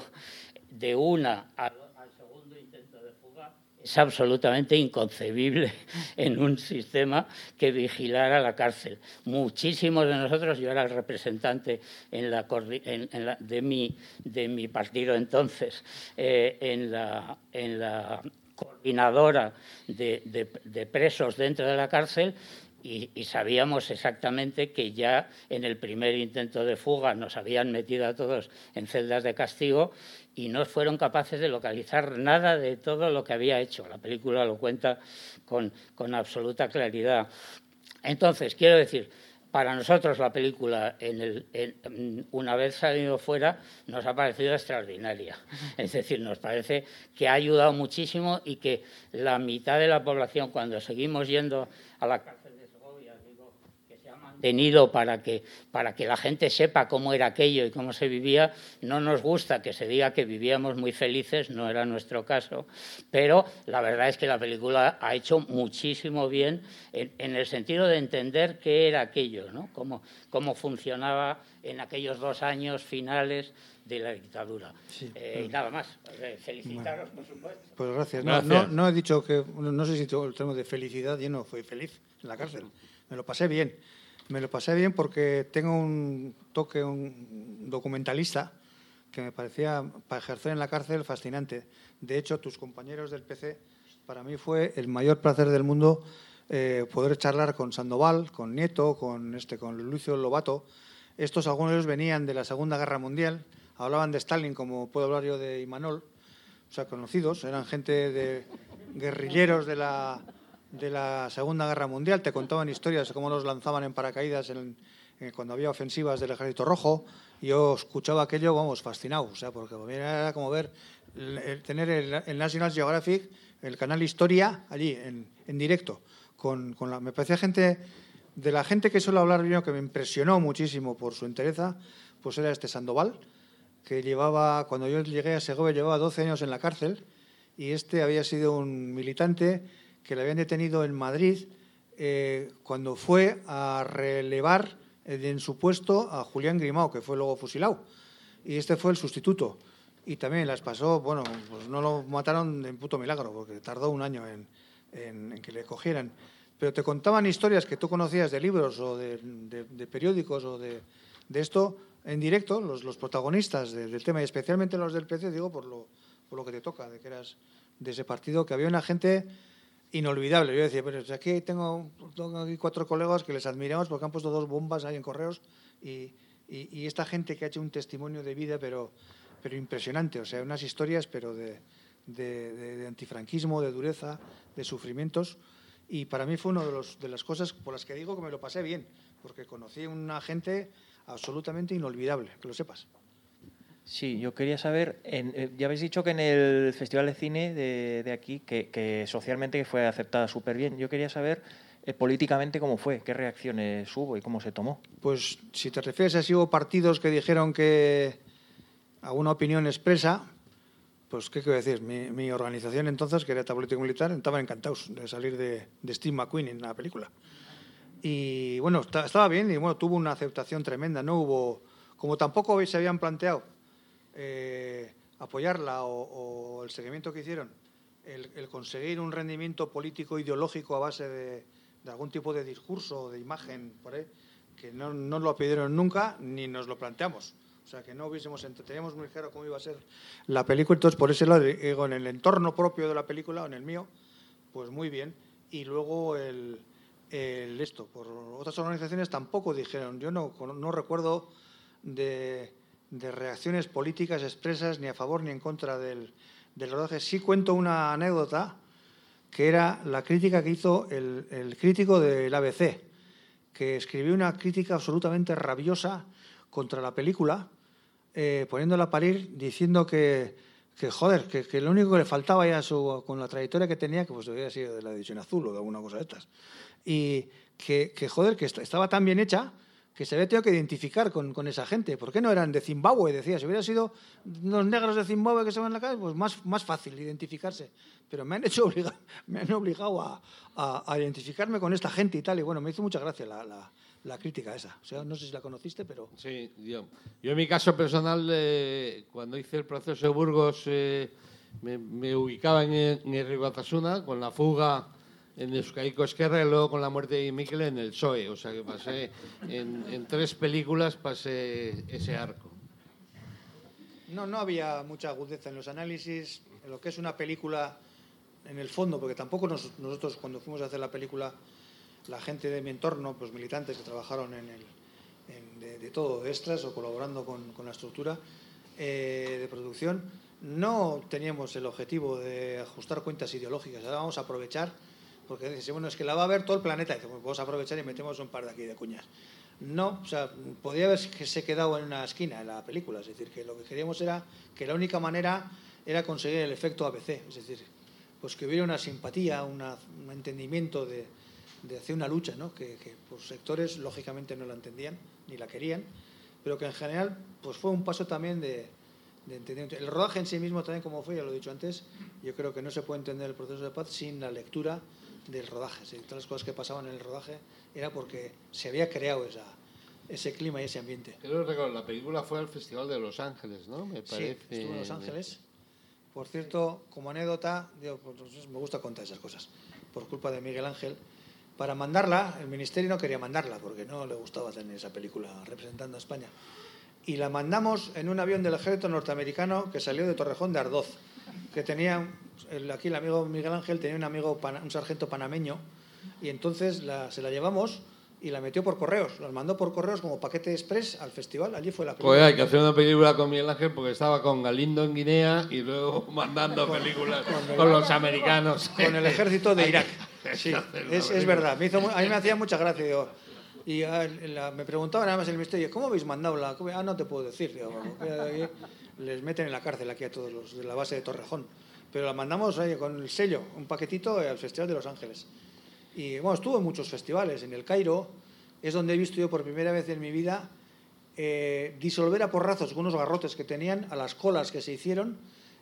de una al, segundo intento de fuga es absolutamente inconcebible [laughs] en un sistema que vigilara la cárcel. Muchísimos de nosotros, yo era el representante de, mi, partido entonces, eh, en la coordinadora de, presos dentro de la cárcel y, sabíamos exactamente que ya en el primer intento de fuga nos habían metido a todos en celdas de castigo y no fueron capaces de localizar nada de todo lo que había hecho. La película lo cuenta con, absoluta claridad. Entonces, quiero decir, para nosotros la película, en el, una vez salido fuera, nos ha parecido extraordinaria. [laughs] Es decir, nos parece que ha ayudado muchísimo y que la mitad de la población, cuando seguimos yendo a la tenido para que, para que la gente sepa cómo era aquello y cómo se vivía. No nos gusta que se diga que vivíamos muy felices, no era nuestro caso, pero la verdad es que la película ha hecho muchísimo bien en, el sentido de entender qué era aquello, ¿no? cómo, cómo funcionaba en aquellos dos años finales de la dictadura. Eh, y nada más. Felicitaros, por supuesto. Pues gracias. No, no, he dicho que, no sé si el tema de felicidad, yo no fui feliz en la cárcel. Me lo pasé bien. Me lo pasé bien porque tengo un toque, un documentalista que me parecía para ejercer en la cárcel fascinante. De hecho, tus compañeros del PC, para mí fue el mayor placer del mundo eh, poder charlar con Sandoval, con Nieto, con, este, con Lucio Lobato. Estos algunos de ellos venían de la Segunda Guerra Mundial, hablaban de Stalin como puedo hablar yo de Imanol, o sea, conocidos, eran gente de guerrilleros de la, de la Segunda Guerra Mundial, te contaban historias de cómo los lanzaban en paracaídas cuando había ofensivas del Ejército Rojo. Yo escuchaba aquello, vamos, fascinado, o sea, porque era como ver, tener el, National Geographic, el canal Historia, allí, en, directo. Con, la, me parecía gente, de la gente que suele hablar bien, que me impresionó muchísimo por su entereza, pues era este Sandoval, que llevaba, cuando yo llegué a Segovia, llevaba 12 años en la cárcel, y este había sido un militante que le habían detenido en Madrid eh, cuando fue a relevar en su puesto a Julián Grimao, que fue luego fusilado. Y este fue el sustituto. Y también las pasó, bueno, pues no lo mataron de puto milagro, porque tardó un año en, que le cogieran. Pero te contaban historias que tú conocías de libros o de, periódicos o de, esto en directo, los, los protagonistas del tema, y especialmente los del PC, digo, por lo, por lo que te toca, de que eras de ese partido, que había una gente inolvidable. Yo decía, pero aquí tengo, tengo aquí cuatro colegas que les admiramos porque han puesto dos bombas ahí en correos y, y, esta gente que ha hecho un testimonio de vida, pero, pero impresionante, o sea, unas historias, pero de, de, de, antifranquismo, de dureza, de sufrimientos. Y para mí fue una de, los, de las cosas por las que digo que me lo pasé bien, porque conocí a una gente absolutamente inolvidable, que lo sepas. Sí, yo quería saber, eh, ya habéis dicho que en el Festival de Cine de, aquí, que, socialmente fue aceptada súper bien, yo quería saber eh, políticamente cómo fue, qué reacciones hubo y cómo se tomó. Pues si te refieres a si hubo partidos que dijeron que alguna opinión expresa, pues qué quiero decir, mi, organización entonces, que era político militar, estaba encantados de salir de, de Steve McQueen en la película. Y bueno, estaba bien y bueno, tuvo una aceptación tremenda, no hubo, como tampoco se habían planteado eh, apoyarla o, el seguimiento que hicieron, el, conseguir un rendimiento político ideológico a base de, algún tipo de discurso o de imagen, por ahí, que no, lo pidieron nunca ni nos lo planteamos. O sea, que no hubiésemos, teníamos muy claro cómo iba a ser la película, entonces por ese lado, digo, en el entorno propio de la película, o en el mío, pues muy bien. Y luego el, el esto, por otras organizaciones tampoco dijeron, yo no, no recuerdo de de reacciones políticas expresas ni a favor ni en contra del, del rodaje. Sí cuento una anécdota que era la crítica que hizo el, crítico del ABC, que escribió una crítica absolutamente rabiosa contra la película, eh, poniéndola a parir, diciendo que, que joder, que, lo único que le faltaba ya su, con la trayectoria que tenía, que pues debería sido de la edición azul o de alguna cosa de estas, y que, que joder, que estaba tan bien hecha que se había tenido que identificar con, con, esa gente. ¿Por qué no eran de Zimbabue? Decía, si hubiera sido los negros de Zimbabue que se van en la calle, pues más, más fácil identificarse. Pero me han hecho [laughs] obliga me han obligado a, a, identificarme con esta gente y tal. Y bueno, me hizo mucha gracia la, la, la, crítica esa. O sea, no sé si la conociste, pero... Sí, yo, yo en mi caso personal, eh, cuando hice el proceso de Burgos, eh, me, ubicaba en, en el con la fuga en Euskaico Esquerra y luego con la muerte de Miquel en el PSOE. O sea que pasé en, tres películas pasé ese arco. No, no había mucha agudeza en los análisis, en lo que es una película en el fondo, porque tampoco nosotros cuando fuimos a hacer la película, la gente de mi entorno, pues militantes que trabajaron en el, de, todo, de extras o colaborando con, la estructura eh, de producción, no teníamos el objetivo de ajustar cuentas ideológicas, ahora vamos a aprovechar porque dice, bueno, es que la va a ver todo el planeta. Y dice, pues vamos a aprovechar y metemos un par de aquí de cuñas. No, o sea, podría haberse quedado en una esquina en la película. Es decir, que lo que queríamos era que la única manera era conseguir el efecto ABC. Es decir, pues que hubiera una simpatía, un entendimiento de, hacer una lucha, ¿no? que, por sectores lógicamente no la entendían ni la querían, pero que en general pues fue un paso también de, de entendimiento. El rodaje en sí mismo también, como fue, ya lo he dicho antes, yo creo que no se puede entender el proceso de paz sin la lectura del rodaje. Todas las cosas que pasaban en el rodaje era porque se había creado esa, ese clima y ese ambiente. Que la película fue al Festival de Los Ángeles, ¿no? Me parece. Sí, estuvo en Los Ángeles. Por cierto, como anécdota, pues, me gusta contar esas cosas. Por culpa de Miguel Ángel, para mandarla, el ministerio no quería mandarla porque no le gustaba tener esa película representando a España. Y la mandamos en un avión del ejército norteamericano que salió de Torrejón de Ardoz, que tenía aquí el amigo Miguel Ángel tenía un amigo, un sargento panameño, y entonces se la llevamos y la metió por correos, la mandó por correos como paquete express al festival, allí fue la. Pues hay que hacer una película con Miguel Ángel porque estaba con Galindo en Guinea y luego [laughs] mandando películas con, los americanos. Con el ejército de [laughs] Irak. Sí, es, verdad, me hizo, a mí me hacía mucha gracia. y me preguntaban nada más el misterio, ¿cómo habéis mandado la Ah, no te puedo decir. Les meten en la cárcel aquí a todos los de la base de Torrejón pero la mandamos con el sello, un paquetito al Festival de Los Ángeles. Y bueno, estuvo en muchos festivales. En el Cairo es donde he visto yo por primera vez en mi vida eh, disolver a porrazos unos garrotes que tenían a las colas que se hicieron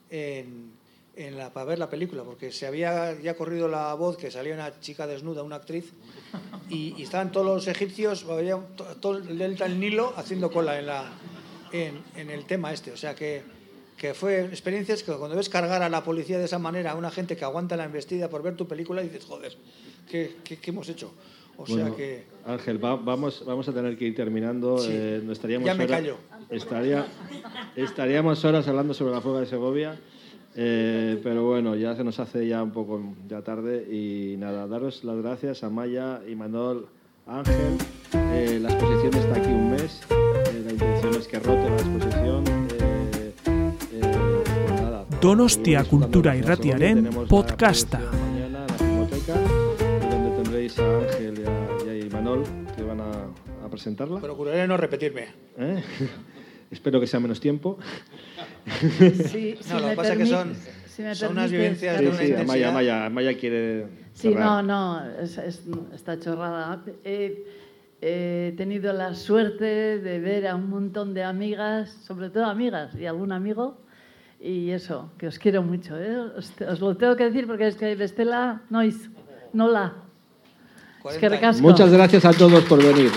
en, la, para ver la película, porque se había ya corrido la voz que salía una chica desnuda, una actriz, y, estaban todos los egipcios, todo el delta del Nilo haciendo cola en, la, en, en el tema este. O sea que que fue experiencias que cuando ves cargar a la policía de esa manera a una gente que aguanta la embestida por ver tu película, dices, joder, ¿qué, qué, hemos hecho? O sea que... Ángel, vamos, vamos a tener que ir terminando. Eh, estaríamos ya me callo. Estaría, estaríamos horas hablando sobre la fuga de Segovia. Eh, pero bueno, ya se nos hace ya un poco ya tarde y nada, daros las gracias a Maya y Manuel Ángel. Eh, la exposición está aquí un mes. Eh, la intención es que la exposición. Eh, eh, pues nada, Donostia de la irratiaren Tenemos la podcasta. Mañana en la Filmoteca, donde tendréis a Ángel y a, y a Imanol que van a, a presentarla. Procuraré no repetirme. ¿Eh? [laughs] Espero que sea menos tiempo. Sí, [laughs] si No, lo que pasa es que son, si me son unas vivencias de Sí, una sí, intensidad. Amaya, Amaya, Amaya quiere. Sí, no, cerrar. no, es, es- está chorrada. He, he tenido la suerte de ver a un montón de amigas, sobre todo amigas y algún amigo, y eso, que os quiero mucho. ¿eh? Os, os lo tengo que decir porque es que bestela noiz, no la. Es que 40 recasco. Muchas gracias a todos por venir.